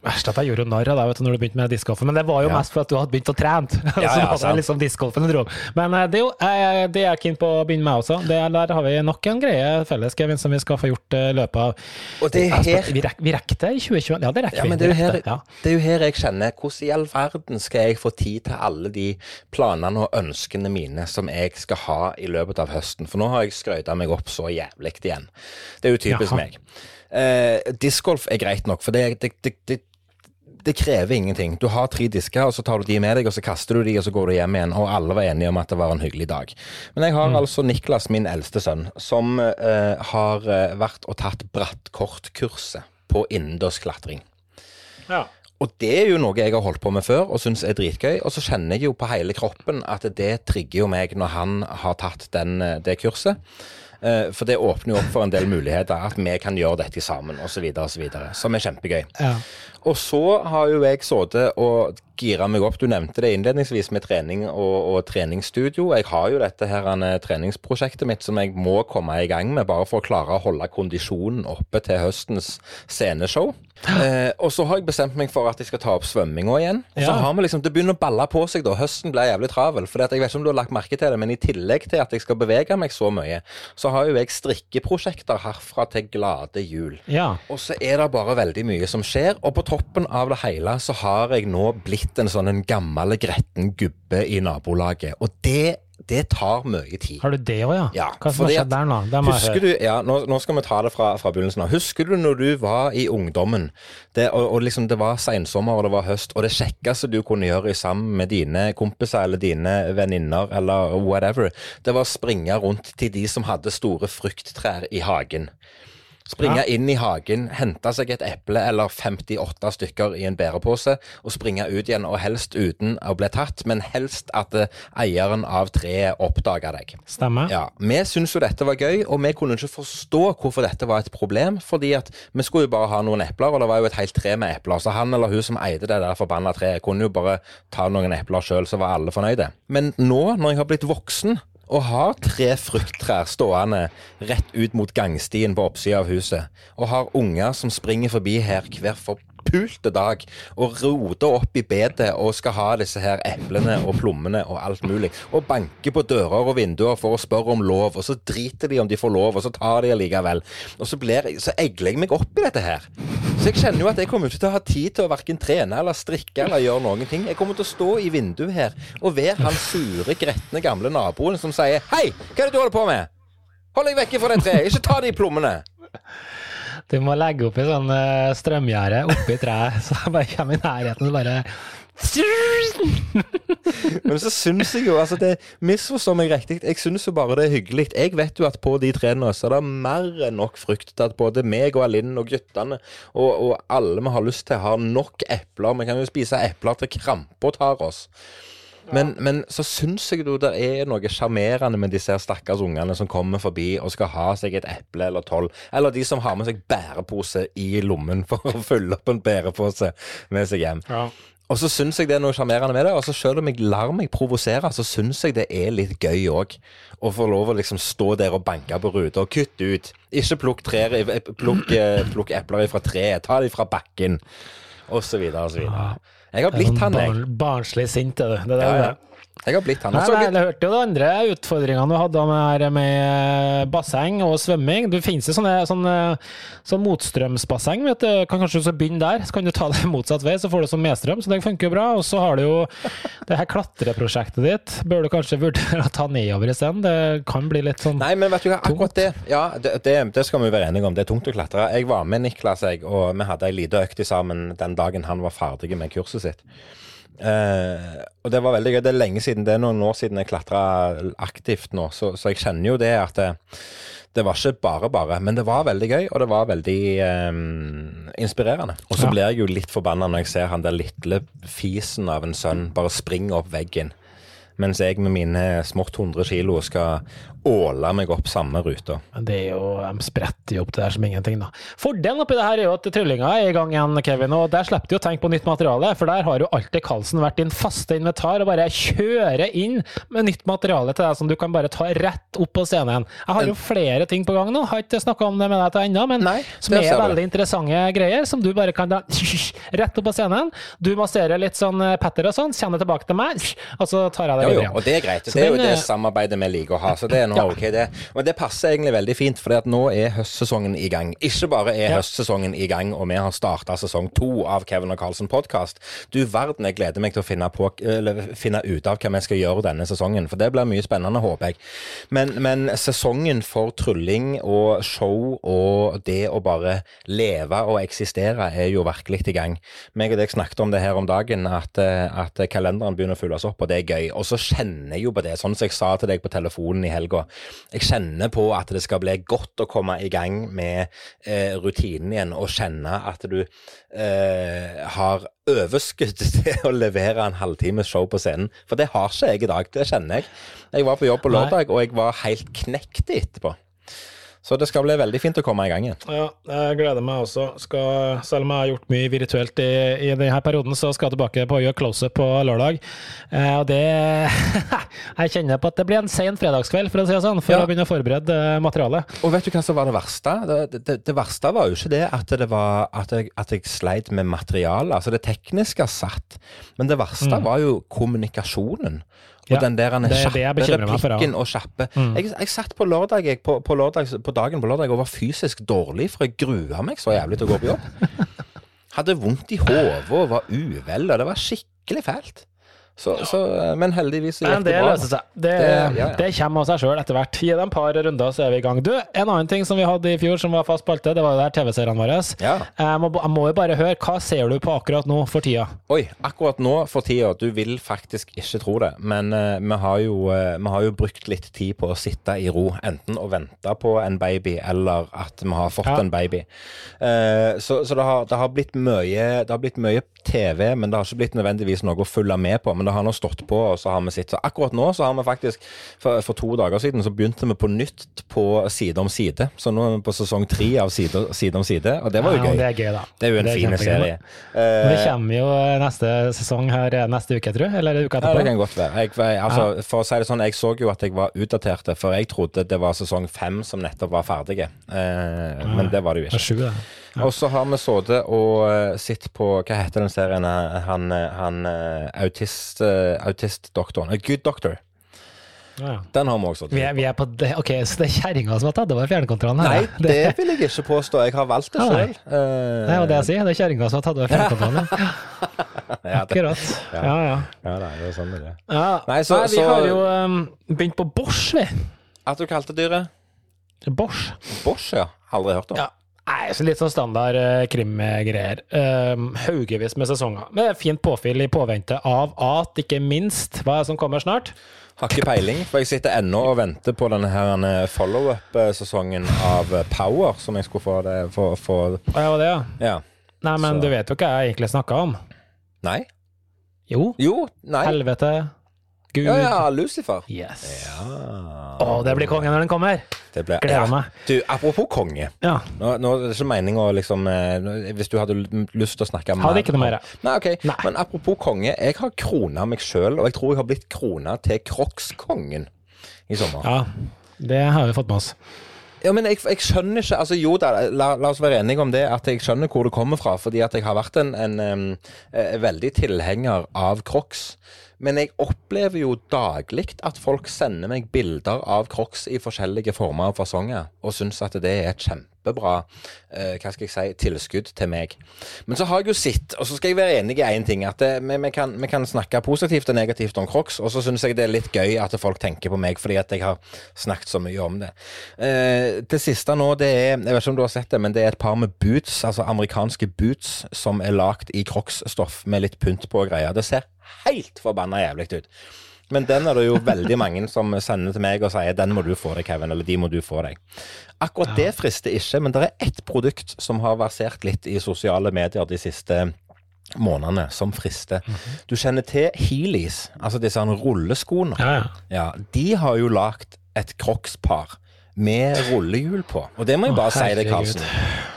Verst at jeg gjorde narr av deg når du begynte med discgolfen, men det var jo Ja. mest for at du hadde begynt å trene. så ja, var det liksom discgolfen dro. Men eh, det er jo eh, det er jeg keen på å begynne med også. Det, der har vi nok en greie felles, Kevin, som vi skal få gjort eh, i løpet av Og det er her vi, rekker, vi rekker det i 2021? Ja, det rekker Ja, vi. men det er, her, ja. det er jo her jeg kjenner Hvordan i all verden skal jeg få tid til alle de planene og ønskene mine som jeg skal ha i løpet av høsten? For nå har jeg skrøyta meg opp så jævlig igjen. Det er jo typisk Jaha. meg. Eh, Discgolf er greit nok, for det, det, det, det krever ingenting. Du har tre disker, og så tar du de med deg, og så kaster du de, og så går du hjem igjen. Og alle var enige om at det var en hyggelig dag. Men jeg har altså Niklas, min eldste sønn, som eh, har eh, vært og tatt brattkortkurset på innendørsklatring. Ja. Og det er jo noe jeg har holdt på med før og syns er dritgøy. Og så kjenner jeg jo på hele kroppen at det trigger jo meg når han har tatt den, eh, det kurset. Eh, For det åpner jo opp for en del muligheter, at vi kan gjøre dette sammen osv. Som er kjempegøy. Ja. Og så har jo jeg sittet og gira meg opp. Du nevnte det innledningsvis med trening og, og treningsstudio. Jeg har jo dette her en, treningsprosjektet mitt som jeg må komme i gang med, bare for å klare å holde kondisjonen oppe til høstens sceneshow. Eh, og så har jeg bestemt meg for at jeg skal ta opp svømminga igjen. Og så Ja. har vi liksom, Det begynner å balle på seg da. Høsten blir jævlig travel. For jeg vet ikke om du har lagt merke til det, men i tillegg til at jeg skal bevege meg så mye, så har jo jeg strikkeprosjekter herfra til glade jul. ja. Og så er det bare veldig mye som skjer, og på toppen av det hele så har jeg nå blitt en sånn en gammel, gretten gubbe i nabolaget. Og det, det tar mye tid. Har du det òg, ja? Ja, Hva som har skjedd der nå? Husker du, ja, nå, nå skal vi ta det fra, fra begynnelsen av. Husker du når du var i ungdommen, det, og, og liksom det var sensommer og det var høst, og det kjekkeste du kunne gjøre sammen med dine kompiser eller dine venninner eller whatever, det var å springe rundt til de som hadde store frukttrær i hagen. Springe Ja. inn i hagen, hente seg et eple eller 58 stykker i en bærepose, og springe ut igjen, og helst uten å bli tatt, men helst at eh, eieren av treet oppdaga deg. Stemmer. Ja, Vi syntes jo dette var gøy, og vi kunne ikke forstå hvorfor dette var et problem. Fordi at vi skulle jo bare ha noen epler, og det var jo et helt tre med epler. Så han eller hun som eide det der forbanna treet, kunne jo bare ta noen epler sjøl, så var alle fornøyde. Men nå, når jeg har blitt voksen og har tre frukttrær stående rett ut mot gangstien på oppsida av huset, og har unger som springer forbi her hver forpulte dag og roter opp i bedet og skal ha disse her eplene og plommene og alt mulig, og banker på dører og vinduer for å spørre om lov, og så driter de om de får lov, og så tar de allikevel. Og så, blir, så egler jeg meg opp i dette her. Så jeg kjenner jo at jeg kommer ikke til å ha tid til å verken trene eller strikke eller gjøre noen ting. Jeg kommer til å stå i vinduet her og være han sure, gretne gamle naboen som sier Hei, hva er det du holder på med? Hold deg vekke fra det treet, ikke ta de plommene. Du må legge opp i sånn uh, strømgjerde oppi treet, så jeg bare kommer i nærheten og bare Men så syns jeg jo, altså det misforstår meg riktig, jeg syns jo bare det er hyggelig. Jeg vet jo at på de trærne så er det mer enn nok frukt til at både meg og Alinn og guttene og, og alle vi har lyst til, har nok epler. Vi kan jo spise epler til krampa tar oss. Men, men så syns jeg jo det er noe sjarmerende med disse her stakkars ungene som kommer forbi og skal ha seg et eple eller tolv. Eller de som har med seg bærepose i lommen for å fylle opp en bærepose med seg hjem. ja. Og så syns jeg det er noe sjarmerende med det, og så selv om jeg lar meg provosere, så syns jeg det er litt gøy òg. Å få lov å liksom stå der og banke på ruta og kutte ut. Ikke plukk, trær, eh, plukk, eh, plukk epler fra treet, ta dem fra bakken, og så videre og så videre. Jeg har blitt sånn han, jeg. barn, barnslig sint, du. Det der det Ja, ja. Jeg har blitt han. Nei, nei, jeg hørte jo de andre utfordringene du hadde med, med basseng og svømming. Det finnes jo sånne, sånne, sånn motstrømsbasseng, vet du. Kan kanskje du begynne der, så kan du ta det motsatt vei, så får du sånn medstrøm, så det funker jo bra. Og så har du jo det her klatreprosjektet ditt, bør du kanskje vurdere å ta nedover isteden. Det kan bli litt sånn Nei, men vet du hva, akkurat det Ja, det, det, det skal vi være enige om. Det er tungt å klatre. Jeg var med Niklas, jeg, og vi hadde ei lita økt sammen den dagen han var ferdig med kurset sitt. Eh, og det var veldig gøy. Det er lenge siden, det er noen år siden jeg klatra aktivt nå, så, så jeg kjenner jo det at det, det var ikke bare bare, men det var veldig gøy, og det var veldig eh, inspirerende. Og så Ja. blir jeg jo litt forbanna når jeg ser han der lille fisen av en sønn bare springe opp veggen. Mens jeg med mine smått 100 kilo skal åle meg opp samme ruta. Men det er jo, De spretter jo opp det der som ingenting, da. Fordelen oppi det her er jo at tryllinga er i gang igjen, Kevin, og der slipper du å tenke på nytt materiale. For der har jo alltid Karlsen vært din faste invitar og bare kjøre inn med nytt materiale til deg som du kan bare ta rett opp på scenen. Jeg har jo flere ting på gang nå, har ikke snakka om det med deg til ennå, men Nei, som er veldig interessante greier, som du bare kan da rett opp på scenen. Du masserer litt sånn eh, Petter og sånn, kjenner tilbake til meg, og så tar jeg deg Jo, jo, og det er greit. Så det er jo det eh, samarbeidet vi liker å ha, så det er nå Ja. ok, det. Men det passer egentlig veldig fint, for nå er høstsesongen i gang. Ikke bare er Ja. høstsesongen i gang, og vi har starta sesong to av Kevin og Carlsen podkast. Du verden, jeg gleder meg til å finne, på, finne ut av hva vi skal gjøre denne sesongen, for det blir mye spennende, håper jeg. Men, men sesongen for trylling og show og det å bare leve og eksistere er jo virkelig i gang. Meg og deg snakket om det her om dagen, at, eh, at kalenderen begynner å fylles opp, og det er gøy. Og så kjenner jeg jo på det, sånn som jeg sa til deg på telefonen i helga. Jeg kjenner på at det skal bli godt å komme i gang med eh, rutinen igjen, og kjenne at du eh, har overskudd til å levere en halvtimes show på scenen. For det har ikke jeg i dag, det kjenner jeg. Jeg var på jobb på lørdag, og jeg var helt knekt etterpå. Så det skal bli veldig fint å komme i gang igjen. Ja, jeg gleder meg også. Skal, selv om jeg har gjort mye virtuelt i, i denne perioden, så skal jeg tilbake på å gjøre close-up på lørdag. Eh, og det Jeg kjenner på at det blir en sen fredagskveld, for å si det sånn, for Ja. å begynne å forberede eh, materialet. Og vet du hva som var det verste? Det, det, det verste var jo ikke det at, det var, at, jeg, at jeg sleit med materialet. Altså det tekniske satt. Men det verste var jo kommunikasjonen. Og Mm. Ja, den der han er. Mm. replikken og kjappe. Jeg, jeg satt på lørdag, jeg, på, på, lørdag, på dagen på lørdag og var fysisk dårlig, for jeg grua meg så jævlig til å gå på jobb. Hadde vondt i hodet og var uvel, og det var skikkelig fælt. Så, så, men heldigvis gikk det bra. Det, Det- ja, ja. det kommer av seg sjøl etter hvert. Gi det et par runder, så er vi i gang. Du, en annen ting som vi hadde i fjor som var fast spalte, det var jo der TV-seriene våre. Ja. Jeg, må, jeg må jo bare høre, hva ser du på akkurat nå for tida? Oi, akkurat nå for tida, du vil faktisk ikke tro det, men uh, vi, har jo, uh, vi har jo brukt litt tid på å sitte i ro, enten å vente på en baby, eller at vi har fått en baby. Uh, så så det, har, det, har blitt mye, det har blitt mye TV, men det har ikke blitt nødvendigvis noe å følge med på. Men det har nå stått på, og så har vi sett. Så akkurat nå så har vi faktisk, for, for to dager siden, så begynte vi på nytt på Side om side. Så nå er vi på sesong tre av Side, side om side, og det var jo Ja, gøy. Det er gøy, da. Det er jo en fin serie. Men Det Eh, kommer jo neste sesong her eh, neste uke, tror jeg. Eller uka etterpå. Ja, det kan godt være. Jeg, jeg, altså, For å si det sånn, jeg så jo at jeg var utdatert, for jeg trodde det var sesong fem som nettopp var ferdig. Eh, men det var det jo Det er ikke. sju, det. Og så har vi sittet og uh, sett på Hva heter den serien? eh, Han, eh, han eh, autist, autistdoktoren. Good Doctor. Ja, ja. Den har vi også Vi er, vi er på det. Ok, så det er kjerringa som har tatt over fjernkontrollen? her, Nei, det vil jeg ikke påstå. Jeg har valgt det ja, nei. sjøl. Det er jo det jeg sier. Det er kjerringa som har tatt over fjernkontrollen. ja. Akkurat. Ja, ja. ja, det er jo sånn det er. ja. Nei, så- vi så- har jo um, begynt på Bosch, vi. At du kalte dyret Bosch. Bosch, ja. Aldri hørt om. Ja. Nei, så litt sånn standard uh, krimgreier. Um, haugevis med sesonger. Med fint påfyll i påvente av at, ikke minst, hva er det som kommer snart? Har ikke peiling, for jeg sitter ennå og venter på denne her eh, follow-up-sesongen av eh, Power, som jeg skulle få det for, for ja, det, ja. Ja. Nei, men Så- du vet jo hva jeg egentlig snakka om? Nei? Jo. Jo, nei. Helvete. Gud. Ja, ja, Lucifer. Yes. Ja. Å, det blir konge når den kommer! Det ble, Gleder ja. meg. Du, apropos konge. Ja. Nå, nå er det ikke meningen å liksom eh, Hvis du hadde lyst til å snakke Hadde ikke noe mer. Nei, ok. Nei. Men apropos konge. Jeg har krona meg sjøl, og jeg tror jeg har blitt krona til Crocs-kongen i sommer. ja. Det har vi fått med oss. Ja, men jeg, jeg skjønner ikke altså Jo da, la, la oss være enige om det, at jeg skjønner hvor det kommer fra. Fordi at jeg har vært en, en, en, en veldig tilhenger av Crocs. Men jeg opplever jo daglig at folk sender meg bilder av Crocs i forskjellige former og fasonger, og syns at det er et kjempebra eh, hva skal jeg si, tilskudd til meg. Men så har jeg jo sett, og så skal jeg være enig i én ting, at det, vi, vi, kan, vi kan snakke positivt og negativt om Crocs, og så syns jeg det er litt gøy at folk tenker på meg fordi at jeg har snakket så mye om det. Eh, det siste nå, det er Jeg vet ikke om du har sett det, men det er et par med boots, altså amerikanske boots, som er lagd i Crocs-stoff med litt pynt på og greier. Det ser helt forbanna jævlig ut. Men den er det jo veldig mange som sender til meg og sier 'den må du få deg, Kevin', eller 'de må du få deg'. Akkurat det frister ikke, men det er ett produkt som har versert litt i sosiale medier de siste månedene, som frister. Du kjenner til Heelys, altså disse rulleskoene. Ja, ja. Ja, de har jo lagd et Crocs-par med rullehjul på. Og det må jeg bare si deg. Karlsen.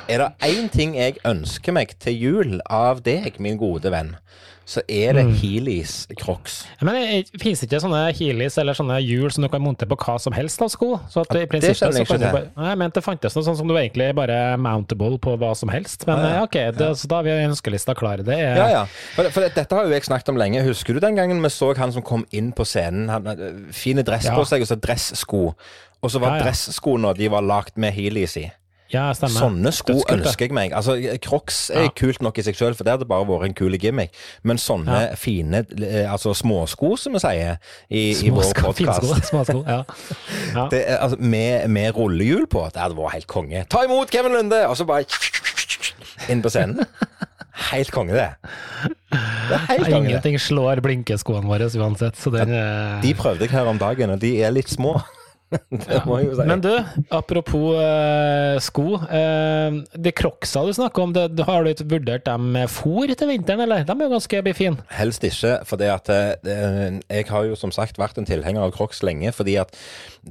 Er det én ting jeg ønsker meg til jul av deg, min gode venn, så er det Mm. Heelys Crocs. Men det finnes ikke sånne heelys eller sånne hjul som du kan monte på hva som helst av sko? Så at Ja, i det kjenner jeg ikke til. bare Nei, men det fantes noe sånn som du egentlig bare mountable på hva som helst. Men Ja, ja. eh, ok, det, så da har vi ønskelista klar. Det er Ja, ja. For, for dette har jo jeg snakket om lenge. Husker du den gangen vi så han som kom inn på scenen? Han hadde fine dress Ja. på seg, og så dressko. Og så var Ja, ja. dresskoene de var lagd med Heelys i. Ja, stemmer. Sånne sko ønsker jeg meg. Altså, Crocs er Ja. kult nok i seg sjøl, for det hadde bare vært en kul gimmick. Men sånne Ja. fine eh, altså småsko, som vi sier i, i vår podkast, småsko. Ja. Ja. altså, med, med rullehjul på, det hadde vært helt konge. Ta imot Kevin Lunde! Og så bare inn på scenen. Helt konge, det. Det er helt konge, det. Ingenting slår blinkeskoene våre uansett, så den ja, De prøvde jeg her om dagen, og de er litt små. det må jeg jo si. Men du, apropos eh, sko. eh, de crocsa du snakker om, det, har du ikke vurdert dem med fôr til vinteren, eller? De er jo ganske fine? Helst ikke, for det at eh, jeg har jo som sagt vært en tilhenger av Crocs lenge, fordi at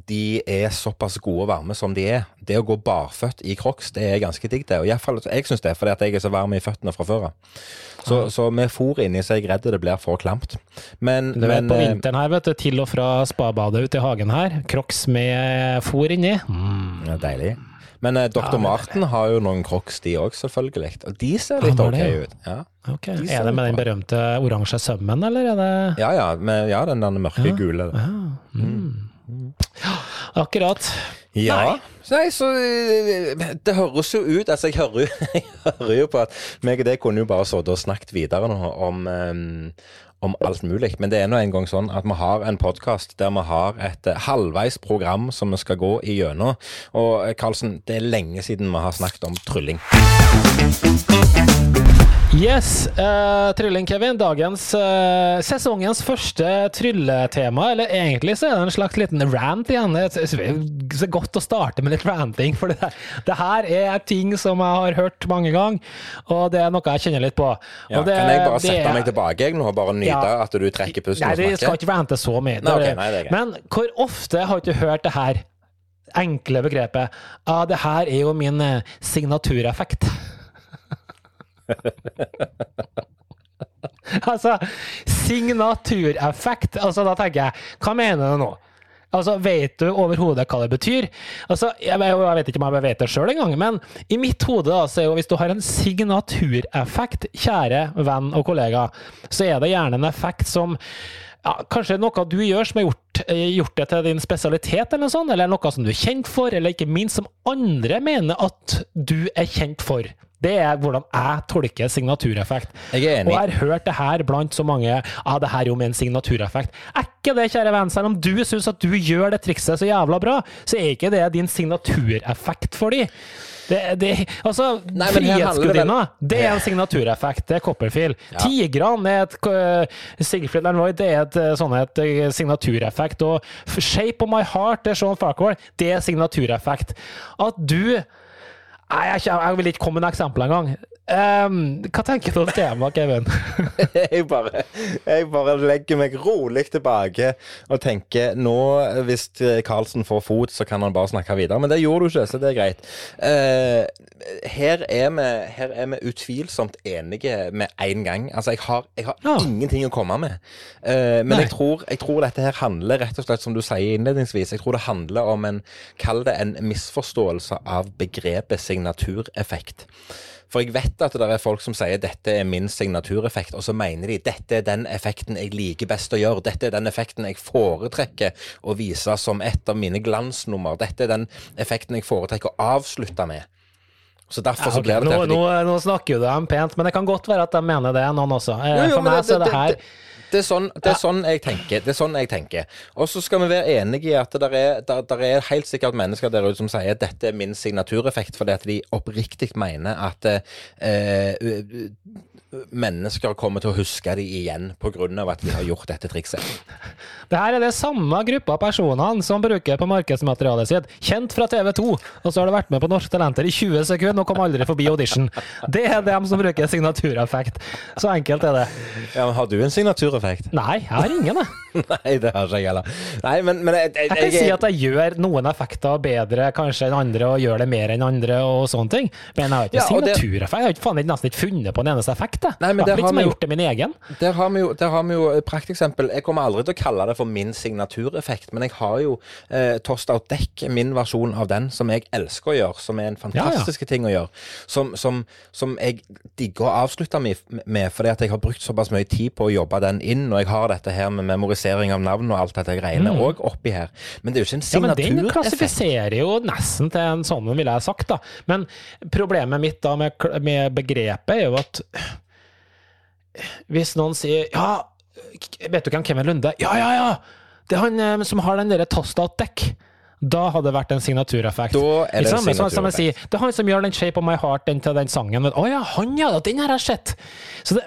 de er såpass gode og varme som de er. Det å gå barføtt i Crocs, det er ganske digg, det. Og iallfall jeg syns det, fordi at jeg er så varm i føttene fra før av. Så, så med fôr inni, så er jeg redd det blir for klamt. Men, Du vet, men på eh, vinteren her, vet du, til og fra spabadet ute i hagen her, crocs med fôr inni. Mm. ja, Deilig. Men eh, Dr. Ja, Marten har jo noen Crocs, de òg, selvfølgelig. Og de ser litt ok ut. Ja. Okay. De Er det med den berømte oransje sømmen, eller er det Ja, ja, med, ja den der mørke gule. ja. Mm. Akkurat. Ja. Nei. Nei, så eh, Det høres jo ut Altså, jeg hører, jeg hører jo på at meg og deg kunne jo bare sittet og snakket videre nå om eh, om alt mulig, men det er nå en gang sånn at vi har en podkast der vi har et eh, halvveis program som vi skal gå igjennom. Og Karlsen, det er lenge siden vi har snakket om trylling. Yes, Uh, Trylling Kevin. Dagens uh, sesongens første trylletema. Eller egentlig så er det en slags liten rant igjen. Det er godt å starte med litt ranting, for det, det her er ting som jeg har hørt mange ganger, og det er noe jeg kjenner litt på. Ja, det, kan jeg bare sette er- meg tilbake jeg nå og bare nyte Ja. at du trekker pusten Nei, og skal ikke rante så mye. Nei, okay, nei. Men hvor ofte har du ikke hørt det her enkle begrepet ah, det her er jo min eh, signatureffekt. altså, signatureffekt. Altså, da tenker jeg, hva mener du nå? Altså, Vet du overhodet hva det betyr? Altså, jeg, jeg vet ikke om jeg vet det sjøl engang, men i mitt hode da, så er jo hvis du har en signatureffekt, kjære venn og kollega, så er det gjerne en effekt som ja, Kanskje noe du gjør som har gjort, eh, gjort det til din spesialitet, eller noe sånt, eller noe som du er kjent for, eller ikke minst som andre mener at du er kjent for. Det er hvordan jeg tolker signatureffekt. Jeg er enig. Og jeg har hørt det her blant så mange Ja, det her er jo med en signatureffekt. Er ikke det, kjære venn, selv om du syns at du gjør det trikset så jævla bra, så er ikke det din signatureffekt for de. Det, det, altså, Frihetsgudinna, det er en signatureffekt. Det er Copperfield. Tigrene er et uh, Sigfrid Lernvoy, det er et uh, sånn et uh, signatureffekt. Og Shape of My Heart, det er Sean Farquhar, det er signatureffekt. At du Nei, jeg, jeg vil ikke komme med et eksempel engang. Um, hva tenker du om temaet, Kevin? jeg, bare, jeg bare legger meg rolig tilbake og tenker nå, hvis Karlsen får fot, så kan han bare snakke videre. Men det gjorde du ikke, så det er greit. Uh, her, er vi, her er vi utvilsomt enige med en gang. Altså, jeg har, jeg har Ja. ingenting å komme med. Uh, men jeg tror, jeg tror dette her handler rett og slett, som du sier innledningsvis, jeg tror det handler om en, kall det en misforståelse av begrepet signatureffekt. For jeg vet at det er folk som sier dette er min signatureffekt, og så mener de dette er den effekten jeg liker best å gjøre, dette er den effekten jeg foretrekker å vise som et av mine glansnummer, dette er den effekten jeg foretrekker å avslutte med. Så derfor Ja, så ok, blir det nå, det. nå, nå snakker jo de pent, men det kan godt være at de mener det, noen også. Eh, Jo, jo, For meg meg så er det her det er sånn, det er sånn jeg tenker. Det er sånn jeg tenker. Og så skal vi være enige i at det er, der, der er helt sikkert mennesker der ute som sier at dette er min signatureffekt, fordi at de oppriktig mener at eh, mennesker kommer til å huske de igjen pga. at de har gjort dette trikset. Det her er det samme gruppa personene som bruker på markedsmaterialet sitt. Kjent fra TV 2, og så har du vært med på Norske Talenter i 20 sekunder og kom aldri forbi audition. Det er dem som bruker signatureffekt. Så enkelt er det. Ja, men Har du en signatureffekt? Nei, jeg har ingen, jeg. Nei, det har ikke jeg heller. Nei, men, men jeg, jeg, Jeg kan si at jeg gjør noen effekter bedre kanskje enn andre, og gjør det mer enn andre, og sånne ting. Men jeg har ikke Ja, signatureffekt. Jeg har ikke, faen, nesten ikke funnet på en eneste effekt. Jeg. Nei, men det ikke har som vi har jo- gjort det min egen. Der har vi jo, der har vi jo prakteksempel. Jeg kommer aldri til å kalle det for min signatureffekt, men jeg har jo eh, Tost Out Deck, min versjon av den, som jeg elsker å gjøre, som er en fantastisk ting å gjøre. Som, som, som jeg digger å avslutte med, med, fordi at jeg har brukt såpass mye tid på å jobbe den inn, og jeg har dette her med memorisering av navn og alt dette greiene òg oppi her. Men det er jo ikke en signatureffekt. Ja, men den klassifiserer jo nesten til en sånn, ville jeg sagt. da. Men problemet mitt da med, med begrepet er jo at hvis noen sier ja, vet du hvem Kevin Lunde Ja, ja, ja! Det er han eh, som har den derre toast-out-dekk. Da hadde det vært en signatureffekt. Da er det Ikke en signatureffekt. sier, det er han som gjør den Shape of My Heart den til den sangen. Å oh, ja, han ja! Den har jeg sett! Så det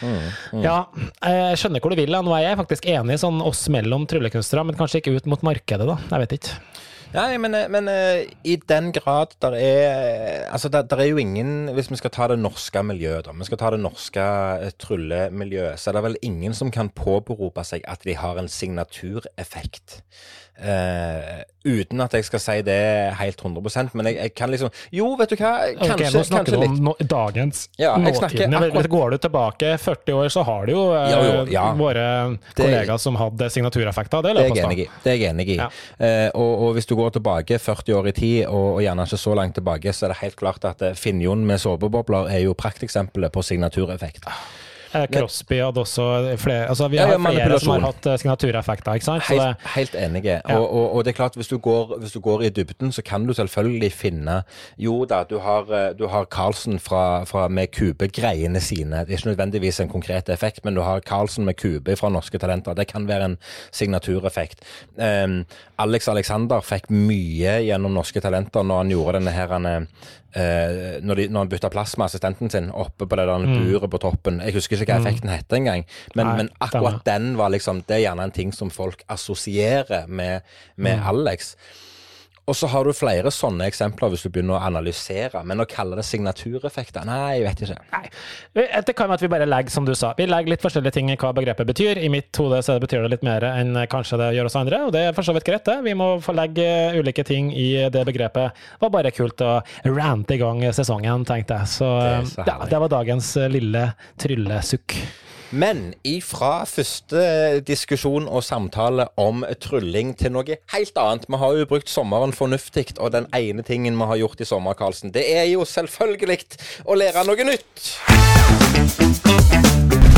Mm, Ja, jeg skjønner hvor du vil. Nå er jeg faktisk enig sånn oss mellom tryllekunstnere, men kanskje ikke ut mot markedet, da. Jeg vet ikke. Nei, men, men eh, i den grad der er Altså, der, der er jo ingen Hvis vi skal ta det norske miljøet, da. Vi skal ta det norske eh, tryllemiljøet, så er det vel ingen som kan påberope seg at de har en signatureffekt. Eh, uten at jeg skal si det helt 100% men jeg, jeg kan liksom Jo, vet du hva? Kanskje, okay, nå snakker du om dagens Ja, jeg snakker nåtiden. akkurat- Går du tilbake 40 år, så har du jo, uh, Jo, jo, ja. våre Det- kollegaer som hadde signatureffekter. Det Det er jeg enig i. Det er jeg enig i. Ja. Uh, og, og hvis du går tilbake 40 år i tid, og, og gjerne ikke så langt tilbake, så er det helt klart at finjon Finnjon med såpebobler er jo prakteksempelet på signatureffekt. Eh, Crosby hadde også flere Altså, vi har ja, flere som har hatt eh, signatureffekter, ikke sant? Helt, det, helt enige. Ja. Og, og, og det er klart, hvis du, går, hvis du går i dybden, så kan du selvfølgelig finne Jo da, du har, eh, du har Carlsen fra, fra med Kube-greiene sine. Det er ikke nødvendigvis en konkret effekt, men du har Carlsen med Kube fra Norske Talenter. Det kan være en signatureffekt. Um, Alex Alexander fikk mye gjennom Norske Talenter når han gjorde denne her han, eh, når, de, når han bytta plass med assistenten sin oppe på det der buret på toppen. Jeg husker ikke hva effekten hette engang, men, Nei, men akkurat den var liksom Det er gjerne en ting som folk assosierer med, med Alex. Og så har du flere sånne eksempler hvis du begynner å analysere. Men å kalle det signatureffekter Nei, jeg vet ikke. Nei. Det kan være at vi bare legger, som du sa, vi legger litt forskjellige ting i hva begrepet betyr. I mitt hode så betyr det litt mer enn kanskje det gjør oss andre, og det er for så vidt greit, det. Vi må få legge ulike ting i det begrepet. Det var bare kult å rante i gang sesongen, tenkte jeg. Så, Det er så ja, det var dagens lille tryllesukk. Men ifra første diskusjon og samtale om trylling til noe helt annet. Vi har jo brukt sommeren fornuftig, og den ene tingen vi har gjort i sommer, Karlsen, det er jo selvfølgelig å lære noe nytt.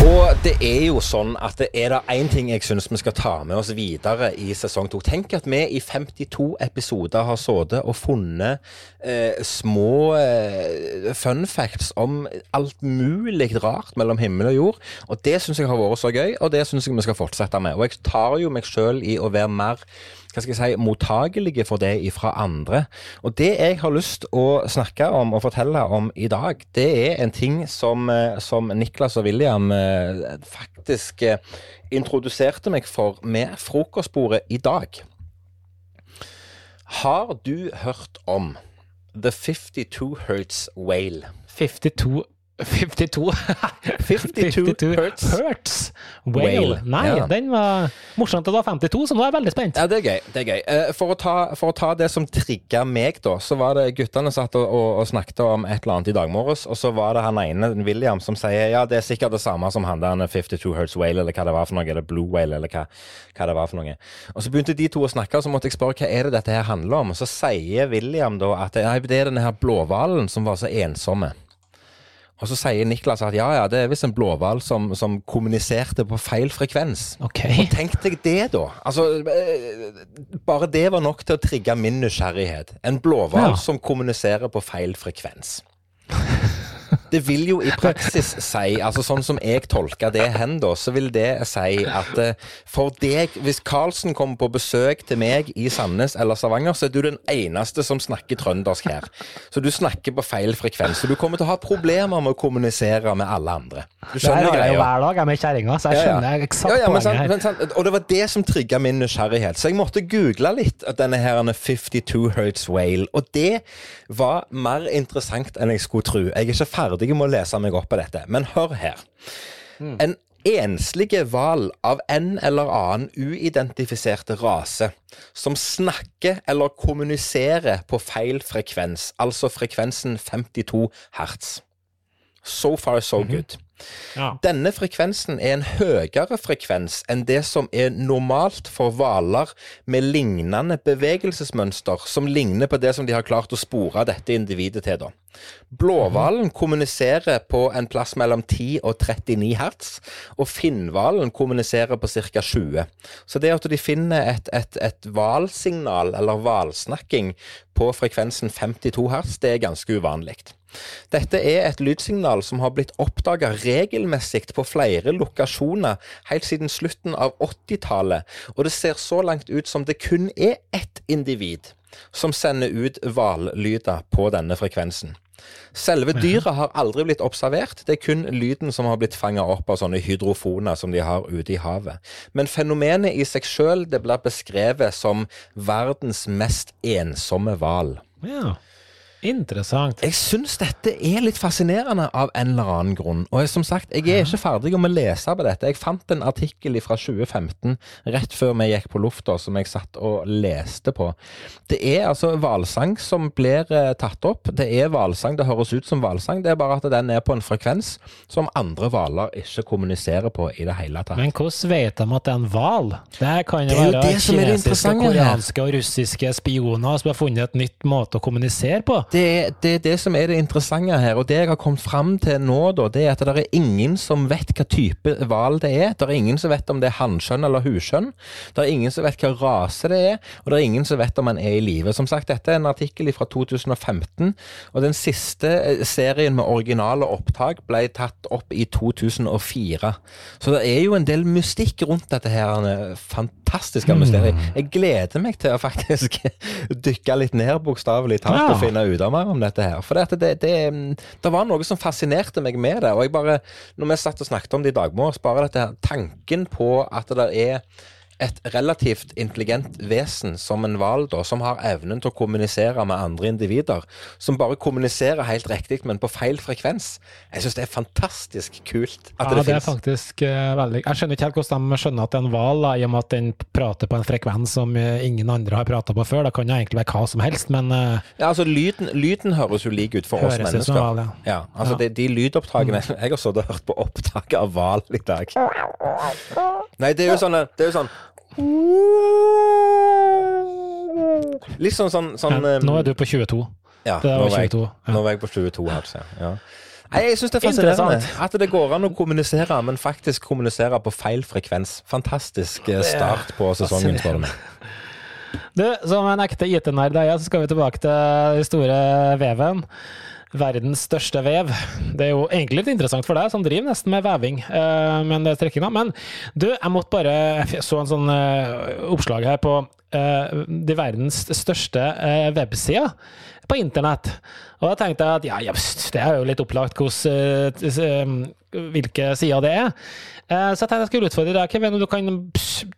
Og det er jo sånn at det er det én ting jeg syns vi skal ta med oss videre i sesong to. Tenk at vi i 52 episoder har sittet og funnet eh, små eh, fun facts om alt mulig rart mellom himmel og jord. Og det syns jeg har vært så gøy, og det syns jeg vi skal fortsette med. Og jeg tar jo meg sjøl i å være mer hva skal jeg si, mottagelige for det fra andre. Og det jeg har lyst å snakke om og fortelle om i dag, det er en ting som, eh, som Niklas og William eh, faktisk eh, introduserte meg for med frokostbordet i dag. Har du hørt om The 52 Hertz Whale? 52 52 52 hertz. hertz. Whale. Whale, Nei, ja. den var morsomt. at Det var 52, så nå er jeg veldig spent. Ja, det er gøy. det er gøy. Eh, For å ta, for å ta det som trigga meg, da, så var det guttene satt og, og, og snakket om et eller annet i dag morges, og så var det han ene, William, som sier ja, det er sikkert det samme som han der 52 Hertz Whale, eller hva det var for noe, eller Blue Whale, eller hva, hva det var for noe. Og så begynte de to å snakke, og så måtte jeg spørre hva er det dette her handler om, og så sier William da at det er denne her blåhvalen som var så ensomme. Og så sier Niklas at ja, ja, det er visst en blåhval som, som kommuniserte på feil frekvens. Ok. Og tenk deg det, da. Altså, eh, bare det var nok til å trigge min nysgjerrighet. En blåhval Ja. som kommuniserer på feil frekvens. Det vil jo i praksis si, altså sånn som jeg tolker det hen, da, så vil det si at eh, for deg, hvis Karlsen kommer på besøk til meg i Sandnes eller Stavanger, så er du den eneste som snakker trøndersk her. Så du snakker på feil frekvens. Så du kommer til å ha problemer med å kommunisere med alle andre. Du Det greia? Det jeg jo hver dag jeg med kjerringa, så jeg Ja, ja. skjønner eksakt Ja, ja, poenget sant, her. men sant, og det var det som trigga min nysgjerrighet. Så jeg måtte google litt at denne her 52 Hertz Whale. Og det var mer interessant enn jeg skulle tro. Jeg er ikke ferdig med å lese meg opp på dette, men hør her. En enslige hval av en eller annen uidentifiserte rase som snakker eller kommuniserer på feil frekvens, altså frekvensen 52 hertz. So far, so good. Ja. Denne frekvensen er en høyere frekvens enn det som er normalt for hvaler med lignende bevegelsesmønster, som ligner på det som de har klart å spore dette individet til. da. Blåhvalen kommuniserer på en plass mellom 10 og 39 hertz, og finnhvalen kommuniserer på ca. 20. Så det at de finner et, et, et hvalsignal, eller hvalsnakking, på frekvensen 52 hertz, det er ganske uvanlig. Dette er et lydsignal som har blitt oppdaga regelmessig på flere lokasjoner helt siden slutten av 80-tallet, og det ser så langt ut som det kun er ett individ som sender ut hvallyder på denne frekvensen. Selve dyret har aldri blitt observert, det er kun lyden som har blitt fanga opp av sånne hydrofoner som de har ute i havet. Men fenomenet i seg sjøl blir beskrevet som verdens mest ensomme hval. ja. Interessant. Jeg syns dette er litt fascinerende av en eller annen grunn. Og jeg, som sagt, jeg er ikke ferdig med å lese på dette. Jeg fant en artikkel fra 2015 rett før vi gikk på lufta, som jeg satt og leste på. Det er altså hvalsang som blir eh, tatt opp. Det er hvalsang, det høres ut som hvalsang. Det er bare at den er på en frekvens som andre hvaler ikke kommuniserer på i det hele tatt. Men hvordan vet de at det er en hval? Det kan jo være kinesiske, koreanske og russiske spioner som har funnet et nytt måte å kommunisere på. Det det, er det som er det interessante her, og det jeg har kommet fram til nå, da, det er at det er ingen som vet hva type hval det er. Det er ingen som vet om det er hanskjønn eller huskjønn. Det er ingen som vet hva rase det er, og det er ingen som vet om han er i live. Som sagt, dette er en artikkel fra 2015, og den siste eh, serien med originale opptak ble tatt opp i 2004. Så det er jo en del mystikk rundt dette her fantastiske mysteriet. Jeg gleder meg til å faktisk dykke litt ned, bokstavelig talt, Ja. og finne ut av mer om dette her. For det, det, det, det var noe som fascinerte meg med det. Og jeg bare, når vi satt og snakket om det i dag morges, bare dette her, tanken på at det er et relativt intelligent vesen som en hval, da, som har evnen til å kommunisere med andre individer, som bare kommuniserer helt riktig, men på feil frekvens. Jeg syns det er fantastisk kult at Ja, det, det er faktisk uh, veldig Jeg skjønner ikke helt hvordan de skjønner at det er en hval, da, i og med at den prater på en frekvens som eh, ingen andre har prata på før. Det kan jo egentlig være hva som helst, men uh, Ja, altså lyden, lyden høres jo lik ut for oss Høres ut som mennesker. hval, ja. ja, altså Ja. Mm. Det, de lydopptakene Jeg har sittet og hørt på opptak av hval i dag. Nei, det er jo sånn Det er jo sånn Litt sånn sånn, sånn ja, um, nå er du på 22. ja, nå var jeg, 22, ja. Nå var jeg på 22 hertz, ja. ja. Nei, jeg syns det er fascinerende at det går an å kommunisere, men faktisk kommunisere på feil frekvens. Fantastisk eh, start på sesongen, spør du meg. Du, som en ekte IT-nerd er jeg, så skal vi tilbake til den store veven. Verdens største vev. Det er jo egentlig litt interessant for deg, som driver nesten med veving. uh, men det er. Men du, jeg måtte bare Jeg så en sånn uh, oppslag her på uh, de verdens største uh, websider på internett. Og da tenkte jeg at ja, just, det er jo litt opplagt hos, hvilke sider det er. Så jeg tenkte jeg skulle utfordre deg, Kevin, om du kan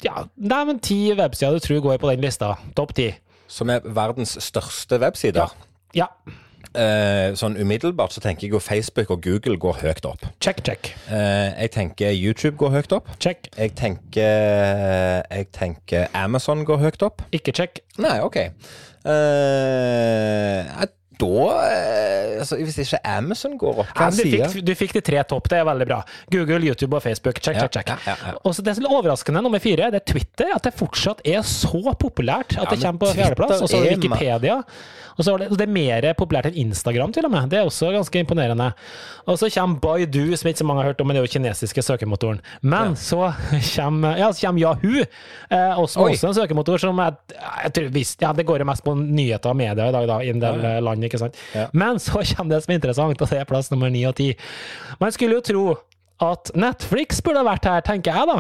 ja, Nevn ti websider du tror går på den lista. Topp ti. Som er verdens største websider. Ja. Ja. Eh, sånn umiddelbart så tenker jeg jo Facebook og Google går høyt opp. Check, check. Eh, jeg tenker YouTube går høyt opp. Check. Jeg tenker, jeg tenker Amazon går høyt opp. Ikke check. Nei, OK. Eh, ja, da eh, altså, Hvis ikke Amazon går opp, hva du, sier fikk, du fikk de tre topp, det er veldig bra. Google, YouTube og Facebook. Check, Ja, check, check. ja, ja. Og så Det som er overraskende, nummer fire, det er Twitter. At det fortsatt er så populært at det kommer på fjerdeplass. Og så er det Wikipedia. Og så er det, det er mer populært enn Instagram, til og med. Det er også ganske imponerende. Og så kommer Baidu, som ikke så mange har hørt om, men det er jo kinesiske søkemotoren. Men så kommer, ja, så kommer Yahoo, eh, også, også en søkemotor som jeg, jeg tror visst, ja, Det går jo mest på nyheter og media i dag, da, i en del eh, ikke sant? Ja. Men så kommer det som er interessant, og det er plass nummer ni og ti. Man skulle jo tro at Netflix burde vært her, tenker jeg da.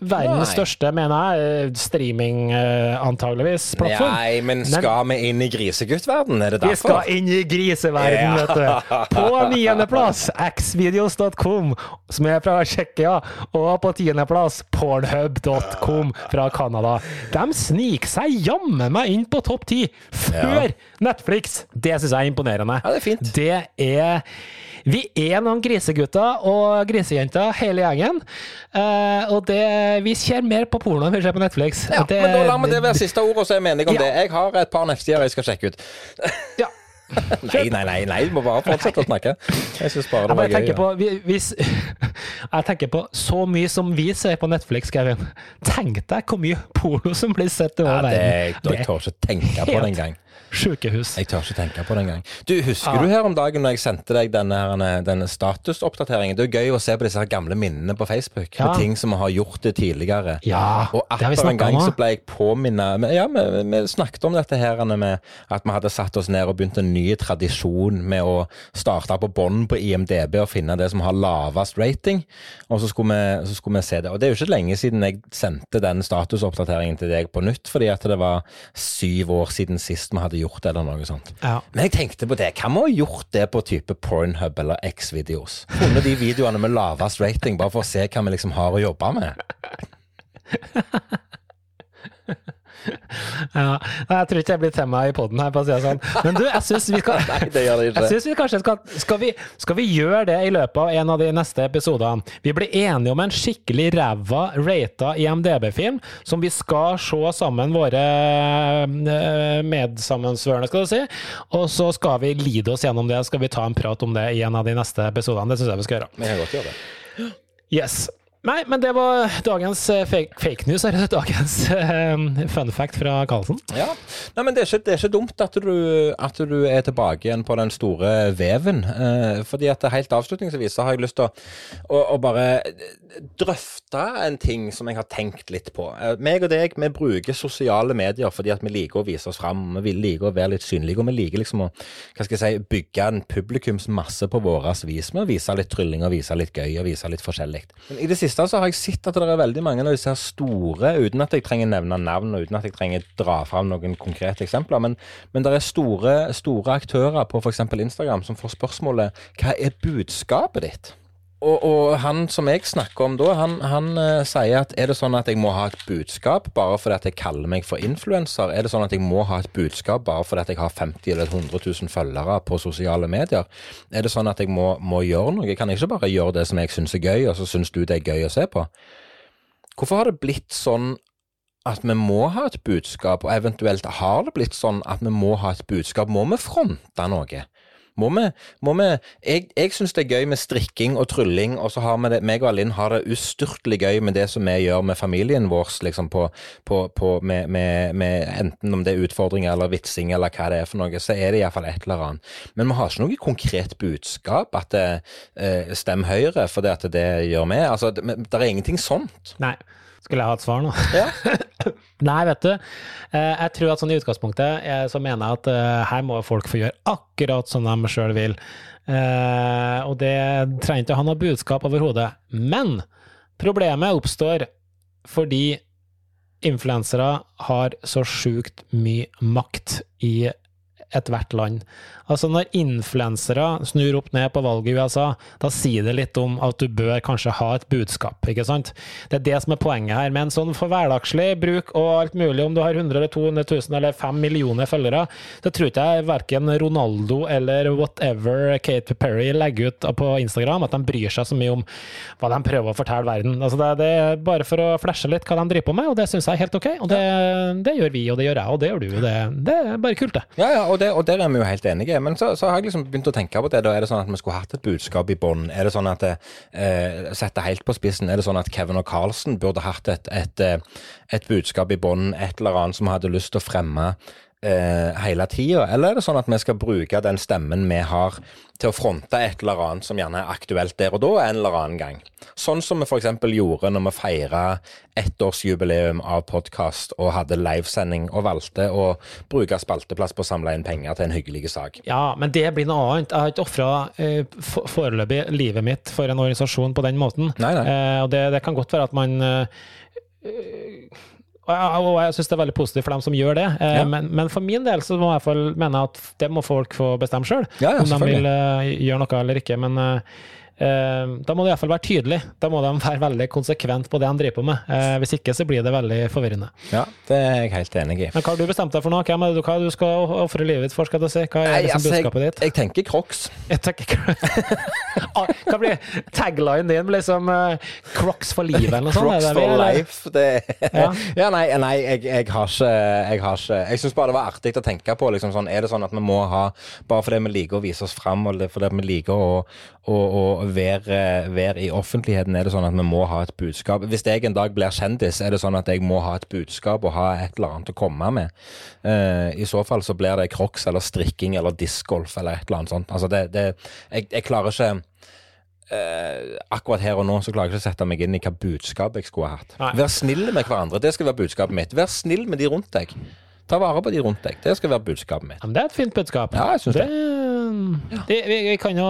Verdens Nei. største, mener jeg, eh, streaming, eh, antageligvis, plattform. Nei, men skal vi inn i griseguttverden? Er det Vi skal inn i griseverden, Ja. vet du. På niendeplass xvideos.com, som er fra Tsjekkia. Og på tiendeplass pornhub.com fra Canada. De sniker seg jammen meg inn på topp ti før Netflix. Det syns jeg er imponerende. Ja, det er fint. Det er Vi er noen grisegutter og grisejenter, hele gjengen. Uh, og det, vi ser mer på porno enn vi ser på Netflix. Ja, det, men da lar vi det være siste ordet, så er vi enige om Ja. det. Jeg har et par nettsider jeg skal sjekke ut. Ja. Nei, nei, nei, nei, du må bare fortsette å snakke. Jeg syns bare det var var gøy. på, vi- hvis, jeg tenker på så mye som vi ser på Netflix, Kevin. Tenk deg hvor mye porno som blir sett ja, over det, verden. jeg tør ikke tenke på det engang. Sjukehus. Jeg tør ikke tenke på det engang. Du, Husker Ja. du her om dagen når jeg sendte deg denne, her, denne statusoppdateringen? Det er jo gøy å se på disse her gamle minnene på Facebook, Ja. På ting som vi har gjort det tidligere. Ja, Og det atter en gang om så ble jeg påminnet Ja, vi, vi snakket om dette her med at vi hadde satt oss ned og begynt en ny tradisjon med å starte på bånn på IMDb og finne det som har lavest rating. Og så skulle, vi, så skulle vi se det. Og det er jo ikke lenge siden jeg sendte den statusoppdateringen til deg på nytt, fordi at det var syv år siden sist vi hadde gjort det, eller noe sånt. Ja. Men jeg tenkte på det. Hva vi ha gjort det på type Pornhub eller X-videos? Funnet de videoene med lavest rating, bare for å se hva vi liksom har å jobbe med. Ja. Jeg tror ikke jeg blir tema i poden her, for å si det sånn. Men du, jeg syns vi skal Nei, det det. Jeg synes vi kanskje skal skal vi, skal vi gjøre det i løpet av en av de neste episodene? Vi blir enige om en skikkelig ræva rata IMDb-film, som vi skal se sammen, våre eh, medsammensvørende, skal du si. Og så skal vi lide oss gjennom det, skal vi ta en prat om det i en av de neste episodene. Det syns jeg vi skal gjøre. Vi kan godt gjøre det. Yes. Nei, men det var dagens eh, fake, fake news, eller dagens eh, fun fact fra Karlsen. Ja. Nei, men det er, ikke, det er ikke dumt at du, at du er tilbake igjen på den store veven. Eh, fordi at helt avslutningsvis så har jeg lyst til å, å, å bare drøfte en ting som jeg har tenkt litt på. Eh, meg og deg, vi bruker sosiale medier fordi at vi liker å vise oss fram. Vi liker å være litt synlige, og vi liker liksom å hva skal jeg si, bygge en publikumsmasse på vårt vis med å vise litt trylling og vise litt gøy og vise litt forskjellig. Men i det siste så har jeg sett at det er veldig mange av disse her store, uten at jeg trenger nevne navn og uten at jeg trenger dra fram noen konkrete eksempler, men, men det er store, store aktører på f.eks. Instagram som får spørsmålet hva er budskapet ditt? Og, og han som jeg snakker om da, han, han uh, sier at er det sånn at jeg må ha et budskap bare fordi at jeg kaller meg for influenser? Er det sånn at jeg må ha et budskap bare fordi at jeg har 50 eller 100 000 følgere på sosiale medier? Er det sånn at jeg må, må gjøre noe? Jeg kan ikke bare gjøre det som jeg syns er gøy, og så syns du det er gøy å se på? Hvorfor har det blitt sånn at vi må ha et budskap, og eventuelt har det blitt sånn at vi må ha et budskap? Må vi fronte noe? Må vi, må vi Jeg, jeg syns det er gøy med strikking og trylling, og så har vi det meg og Alinn har det ustyrtelig gøy med det som vi gjør med familien vår, liksom på, på, på med, med, med Enten om det er utfordringer eller vitsing eller hva det er for noe, så er det iallfall et eller annet. Men vi har ikke noe konkret budskap at det, eh, stem Høyre, for det at det gjør vi. Altså, det, det er ingenting sånt. Nei. Skulle jeg ha et svar nå? Ja. Nei, vet du. eh, Jeg tror at sånn i utgangspunktet eh, så mener jeg at eh, her må folk få gjøre akkurat som de sjøl vil. Og det trenger ikke å ha noe budskap overhodet. Men problemet oppstår fordi influensere har så sjukt mye makt i ethvert land. Altså Når influensere snur opp ned på valget i USA, da sier det litt om at du bør kanskje ha et budskap, ikke sant? Det er det som er poenget her. Men sånn for hverdagslig bruk og alt mulig, om du har 100 eller 200 000 eller 5 millioner følgere, så tror ikke jeg verken Ronaldo eller whatever Kate Perry legger ut på Instagram, at de bryr seg så mye om hva de prøver å fortelle verden. Altså det, det er bare for å flashe litt hva de driver på med, og det syns jeg er helt ok. Og det, det gjør vi, og det gjør jeg, og det gjør du. Det, det er bare kult, det. Ja, ja, og, det, og der er vi jo helt enige. Men så, så har jeg liksom begynt å tenke på det. Da er det sånn at vi skulle hatt et budskap i bånn? Er det sånn at eh, Sette helt på spissen, er det sånn at Kevin og Carlsen burde hatt et, et, eh, et budskap i bånn, et eller annet som hadde lyst til å fremme eh, hele tida, eller er det sånn at vi skal bruke den stemmen vi har til å fronte et eller annet som gjerne er aktuelt der og da en eller annen gang? Sånn som vi f.eks. gjorde når vi feira ettårsjubileum av podkast og hadde livesending og valgte å bruke spalteplass på å samle inn penger til en hyggelig sak. Ja, men det blir noe annet. Jeg har ikke ofra eh, foreløpig livet mitt for en organisasjon på den måten. Nei, nei. Eh, og det, det kan godt være at man eh, og jeg, syns det er veldig positivt for dem som gjør det, eh, Ja. men, men for min del så må jeg mene at det må folk få bestemme sjøl, Ja, ja, om de vil eh, gjøre noe eller ikke. Men eh, da må det iallfall være tydelig. Da må de være veldig konsekvent på det de driver på med. Eh, hvis ikke så blir det veldig forvirrende. Ja, det er jeg helt enig i. Men hva har du bestemt deg for nå? Hvem er det du, hva du skal ofre livet ditt for, skal du si? Hva er liksom altså, budskapet ditt? jeg tenker Crocs. Jeg tenker Ah, Hva blir tagline din? Liksom uh, Crocs for livet, eller noe sånt? Crocs for life. Det, Ja. ja. nei, nei jeg, jeg har ikke Jeg, har ikke, jeg syns bare det var artig å tenke på. Liksom, sånn, er det sånn at vi må ha Bare fordi vi liker å vise oss fram, og det- fordi vi liker å, å, å være, være i offentligheten, er det sånn at vi må ha et budskap? Hvis jeg en dag blir kjendis, er det sånn at jeg må ha et budskap og ha et eller annet å komme med? Uh, I så fall så blir det Crocs eller strikking eller discgolf eller et eller annet sånt. Altså det, det, jeg, jeg klarer ikke uh, akkurat her og nå så klarer jeg ikke å sette meg inn i hva budskap jeg skulle ha hatt. Nei. Vær snill med hverandre, det skal være budskapet mitt. Vær snill med de rundt deg. Ta vare på de rundt deg. Det skal være budskapet mitt. Men det er et fint budskap. Ja, jeg synes det. det vi, vi, kan jo,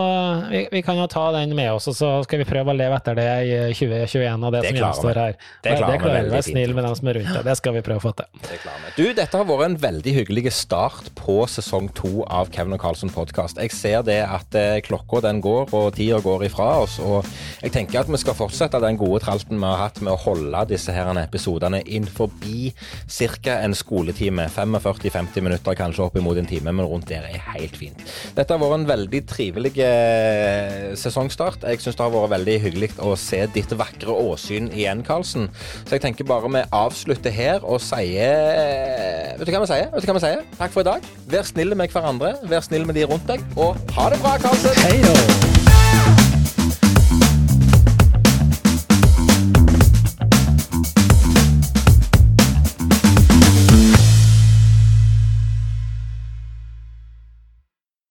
vi, vi kan jo ta den med oss, og så skal vi prøve å leve etter det i 2021 og det, Det som gjenstår her. Det klarer vi. Vær fint. snill med dem som er rundt deg. Det skal vi prøve å få til. Det. Du, dette har vært en veldig hyggelig start på sesong to av Kevin og Carlsen podkast. Jeg ser det at eh, klokka den går, og tida går ifra oss. Og jeg tenker at vi skal fortsette den gode tralten vi har hatt med å holde disse her episodene inn forbi ca. en skoletime. 45-50 minutter, kanskje opp imot en time, men rundt der er helt fint. Dette har vært en veldig trivelig eh, sesongstart. Jeg syns det har vært veldig hyggelig å se ditt vakre åsyn igjen, Karlsen. Så jeg tenker bare vi avslutter her og sier Vet du hva vi sier? Vet du hva vi sier? Takk for i dag. Vær snille med hverandre. Vær snill med de rundt deg. Og ha det bra, Karlsen! Hei!